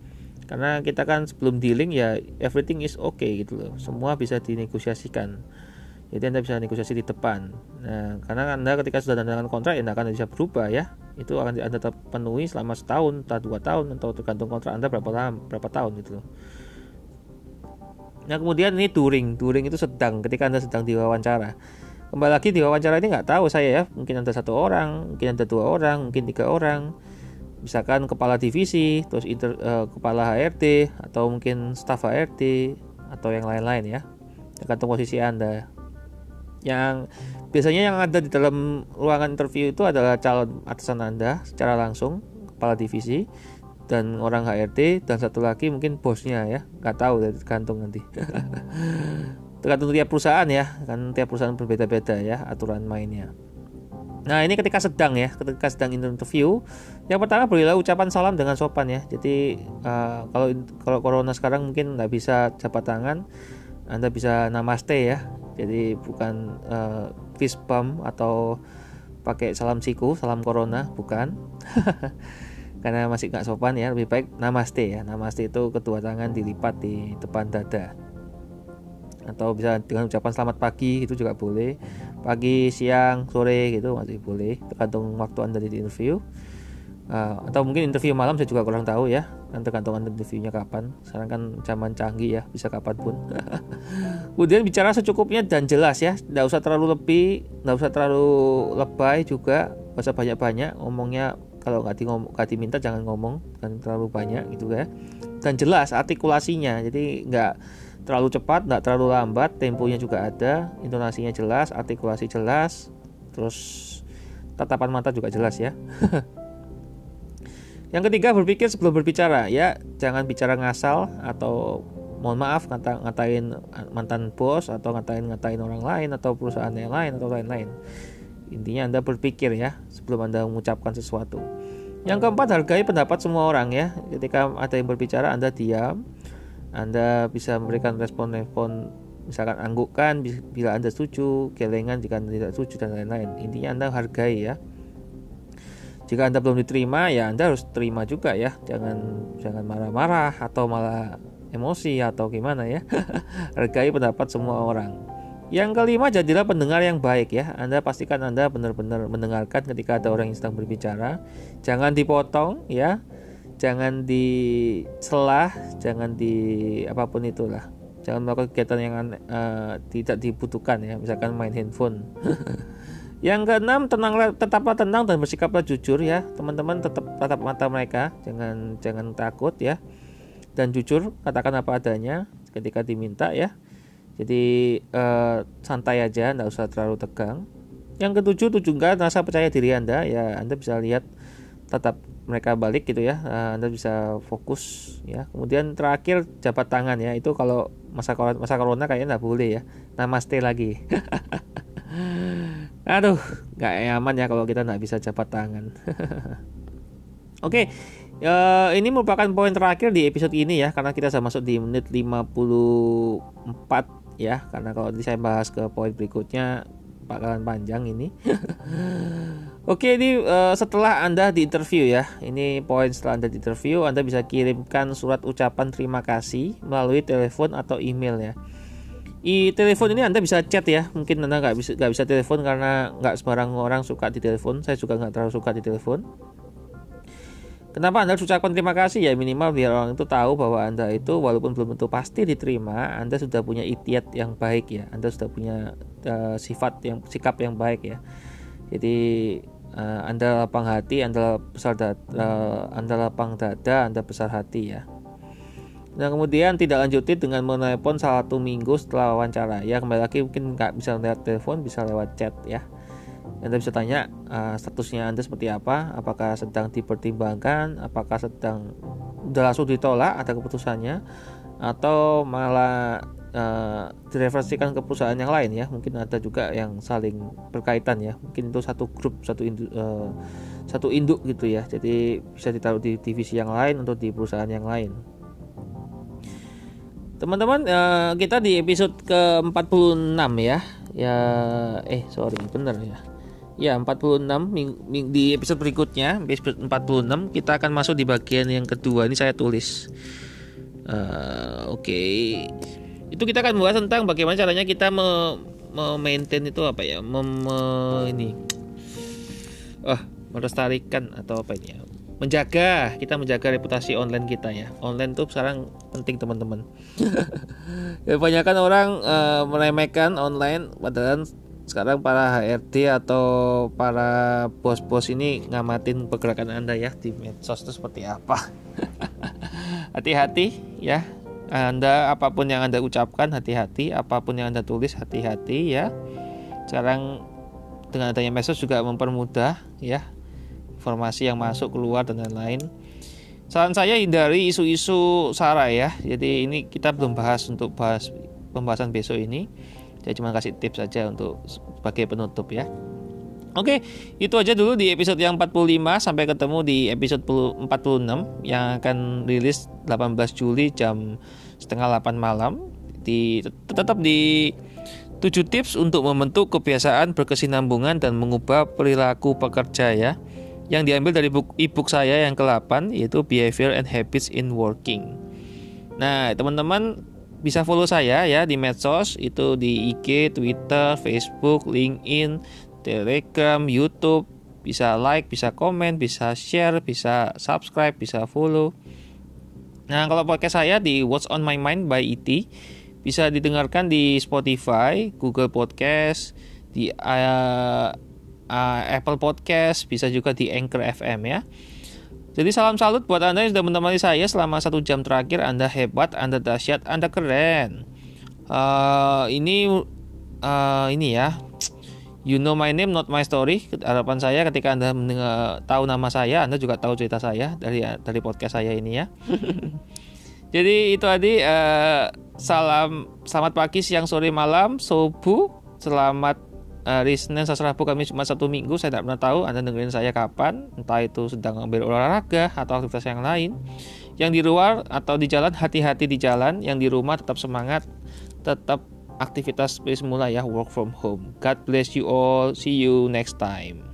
Karena kita kan sebelum dealing ya everything is okay gitu loh. Semua bisa dinegosiasikan. Jadi anda bisa negosiasi di depan. Nah karena anda ketika sudah tanda kontrak ya anda akan bisa berubah ya. Itu akan anda tetap penuhi selama setahun atau dua tahun atau tergantung kontrak anda berapa lama berapa tahun gitu loh. Nah kemudian ini touring, touring itu sedang ketika anda sedang diwawancara. Kembali lagi di wawancara ini nggak tahu saya ya, mungkin ada satu orang, mungkin ada dua orang, mungkin tiga orang. Misalkan kepala divisi, terus inter, uh, kepala HRD atau mungkin staf HRD atau yang lain-lain ya, tergantung posisi anda. Yang biasanya yang ada di dalam ruangan interview itu adalah calon atasan anda secara langsung, kepala divisi dan orang HRD dan satu lagi mungkin bosnya ya nggak tahu tergantung nanti <laughs> tergantung tiap perusahaan ya kan tiap perusahaan berbeda-beda ya aturan mainnya. Nah ini ketika sedang ya ketika sedang interview yang pertama berilah ucapan salam dengan sopan ya. Jadi uh, kalau kalau corona sekarang mungkin nggak bisa jabat tangan anda bisa namaste ya. Jadi bukan uh, fist bump atau pakai salam siku salam corona bukan. <laughs> Karena masih nggak sopan ya lebih baik namaste ya. Namaste itu kedua tangan dilipat di depan dada atau bisa dengan ucapan selamat pagi itu juga boleh. Pagi siang sore gitu masih boleh. Tergantung waktu anda di interview. Uh, atau mungkin interview malam saya juga kurang tahu ya. Kan tergantung anda interviewnya kapan. Sekarang kan zaman canggih ya bisa kapan pun. <laughs> Kemudian bicara secukupnya dan jelas ya. Tidak usah terlalu lebih tidak usah terlalu lebay juga. Nggak usah banyak-banyak. Ngomongnya kalau nggak di nggak diminta jangan ngomong. Kan terlalu banyak gitu ya. Dan jelas artikulasinya. Jadi nggak terlalu cepat nggak terlalu lambat temponya juga ada intonasinya jelas artikulasi jelas terus tatapan mata juga jelas ya <laughs> yang ketiga berpikir sebelum berbicara ya jangan bicara ngasal atau mohon maaf ngata ngatain mantan bos atau ngatain ngatain orang lain atau perusahaan yang lain atau lain-lain Intinya Anda berpikir ya sebelum Anda mengucapkan sesuatu. Yang keempat, hargai pendapat semua orang ya. Ketika ada yang berbicara, Anda diam. Anda bisa memberikan respon-respon misalkan anggukkan bila Anda setuju, gelengan jika Anda tidak setuju dan lain-lain. Intinya Anda hargai ya. Jika Anda belum diterima, ya Anda harus terima juga ya. Jangan jangan marah-marah atau malah emosi atau gimana ya. <laughs> hargai pendapat semua orang. Yang kelima, jadilah pendengar yang baik ya. Anda pastikan Anda benar-benar mendengarkan ketika ada orang yang sedang berbicara. Jangan dipotong ya. Jangan diselah, jangan di apa pun itulah. Jangan melakukan kegiatan yang uh, tidak dibutuhkan ya, misalkan main handphone. <laughs> yang keenam, tenanglah, tetaplah tenang dan bersikaplah jujur ya. Teman-teman tetap tatap mata mereka, jangan jangan takut ya. Dan jujur, katakan apa adanya ketika diminta ya jadi uh, santai aja, nggak usah terlalu tegang. Yang ketujuh, tunjukkan rasa percaya diri Anda. Ya, Anda bisa lihat tetap mereka balik gitu ya. Uh, anda bisa fokus ya. Kemudian terakhir jabat tangan ya. Itu kalau masa corona, masa corona kayaknya nggak boleh ya. Namaste lagi. <laughs> Aduh, nggak nyaman ya kalau kita nggak bisa jabat tangan. <laughs> Oke, Ya, ini merupakan poin terakhir di episode ini ya karena kita sudah masuk di menit 54 ya karena kalau saya bahas ke poin berikutnya bakalan panjang ini. <laughs> Oke, ini uh, setelah Anda di interview ya. Ini poin setelah Anda di interview, Anda bisa kirimkan surat ucapan terima kasih melalui telepon atau email ya. Di telepon ini Anda bisa chat ya. Mungkin Anda nggak bisa nggak bisa telepon karena nggak sembarang orang suka di telepon. Saya juga nggak terlalu suka di telepon. Kenapa Anda harus ucapkan terima kasih ya minimal biar orang itu tahu bahwa Anda itu walaupun belum tentu pasti diterima, Anda sudah punya itiat yang baik ya. Anda sudah punya uh, sifat yang sikap yang baik ya. Jadi uh, Anda lapang hati, Anda besar dada, uh, Anda lapang dada, Anda besar hati ya. Nah kemudian tidak lanjuti dengan menelpon satu minggu setelah wawancara ya kembali lagi mungkin nggak bisa lewat telepon bisa lewat chat ya anda bisa tanya uh, statusnya Anda seperti apa, apakah sedang dipertimbangkan, apakah sedang sudah langsung ditolak ada keputusannya atau malah uh, direferensikan ke perusahaan yang lain ya. Mungkin ada juga yang saling berkaitan ya. Mungkin itu satu grup, satu induk, uh, satu induk gitu ya. Jadi bisa ditaruh di divisi yang lain untuk di perusahaan yang lain. Teman-teman, uh, kita di episode ke-46 ya. Ya eh sorry, bener ya Ya, 46 di episode berikutnya, episode 46 kita akan masuk di bagian yang kedua. Ini saya tulis. Uh, Oke. Okay. Itu kita akan bahas tentang bagaimana caranya kita me, me itu apa ya? Mem, me, ini. Oh, melestarikan atau apa ini ya? Menjaga, kita menjaga reputasi online kita ya. Online tuh sekarang penting teman-teman. <laughs> Kebanyakan orang uh, meremehkan online padahal sekarang para HRD atau para bos-bos ini ngamatin pergerakan Anda ya di medsos itu seperti apa. <laughs> hati-hati ya. Anda apa pun yang Anda ucapkan hati-hati, apa pun yang Anda tulis hati-hati ya. Sekarang dengan adanya medsos juga mempermudah ya informasi yang masuk keluar dan lain-lain. Saran saya hindari isu-isu sara ya. Jadi ini kita belum bahas untuk bahas pembahasan besok ini saya cuma kasih tips saja untuk sebagai penutup ya. Oke, itu aja dulu di episode yang 45 sampai ketemu di episode 46 yang akan rilis 18 Juli jam setengah 8 malam. Di tetap di 7 tips untuk membentuk kebiasaan berkesinambungan dan mengubah perilaku pekerja ya. Yang diambil dari buku e-book saya yang ke-8 yaitu Behavior and Habits in Working. Nah, teman-teman bisa follow saya ya di medsos itu di IG, Twitter, Facebook, LinkedIn, Telegram, YouTube. Bisa like, bisa komen, bisa share, bisa subscribe, bisa follow. Nah, kalau podcast saya di What's on My Mind by IT bisa didengarkan di Spotify, Google Podcast, di uh, uh, Apple Podcast, bisa juga di Anchor FM ya. Jadi salam salut buat Anda yang sudah menemani saya selama satu jam terakhir. Anda hebat, Anda dahsyat, Anda keren. Uh, ini uh, ini ya. You know my name, not my story. Harapan saya ketika Anda mendengar, tahu nama saya, Anda juga tahu cerita saya dari dari podcast saya ini ya. <laughs> Jadi itu tadi uh, salam selamat pagi, siang, sore, malam, subuh. Selamat hari Senin Selasa Rabu kami cuma satu minggu saya tidak pernah tahu anda dengerin saya kapan entah itu sedang ambil olahraga atau aktivitas yang lain. Yang di luar atau di jalan hati-hati di jalan. Yang di rumah tetap semangat tetap aktivitas seperti semula ya work from home. God bless you all. See you next time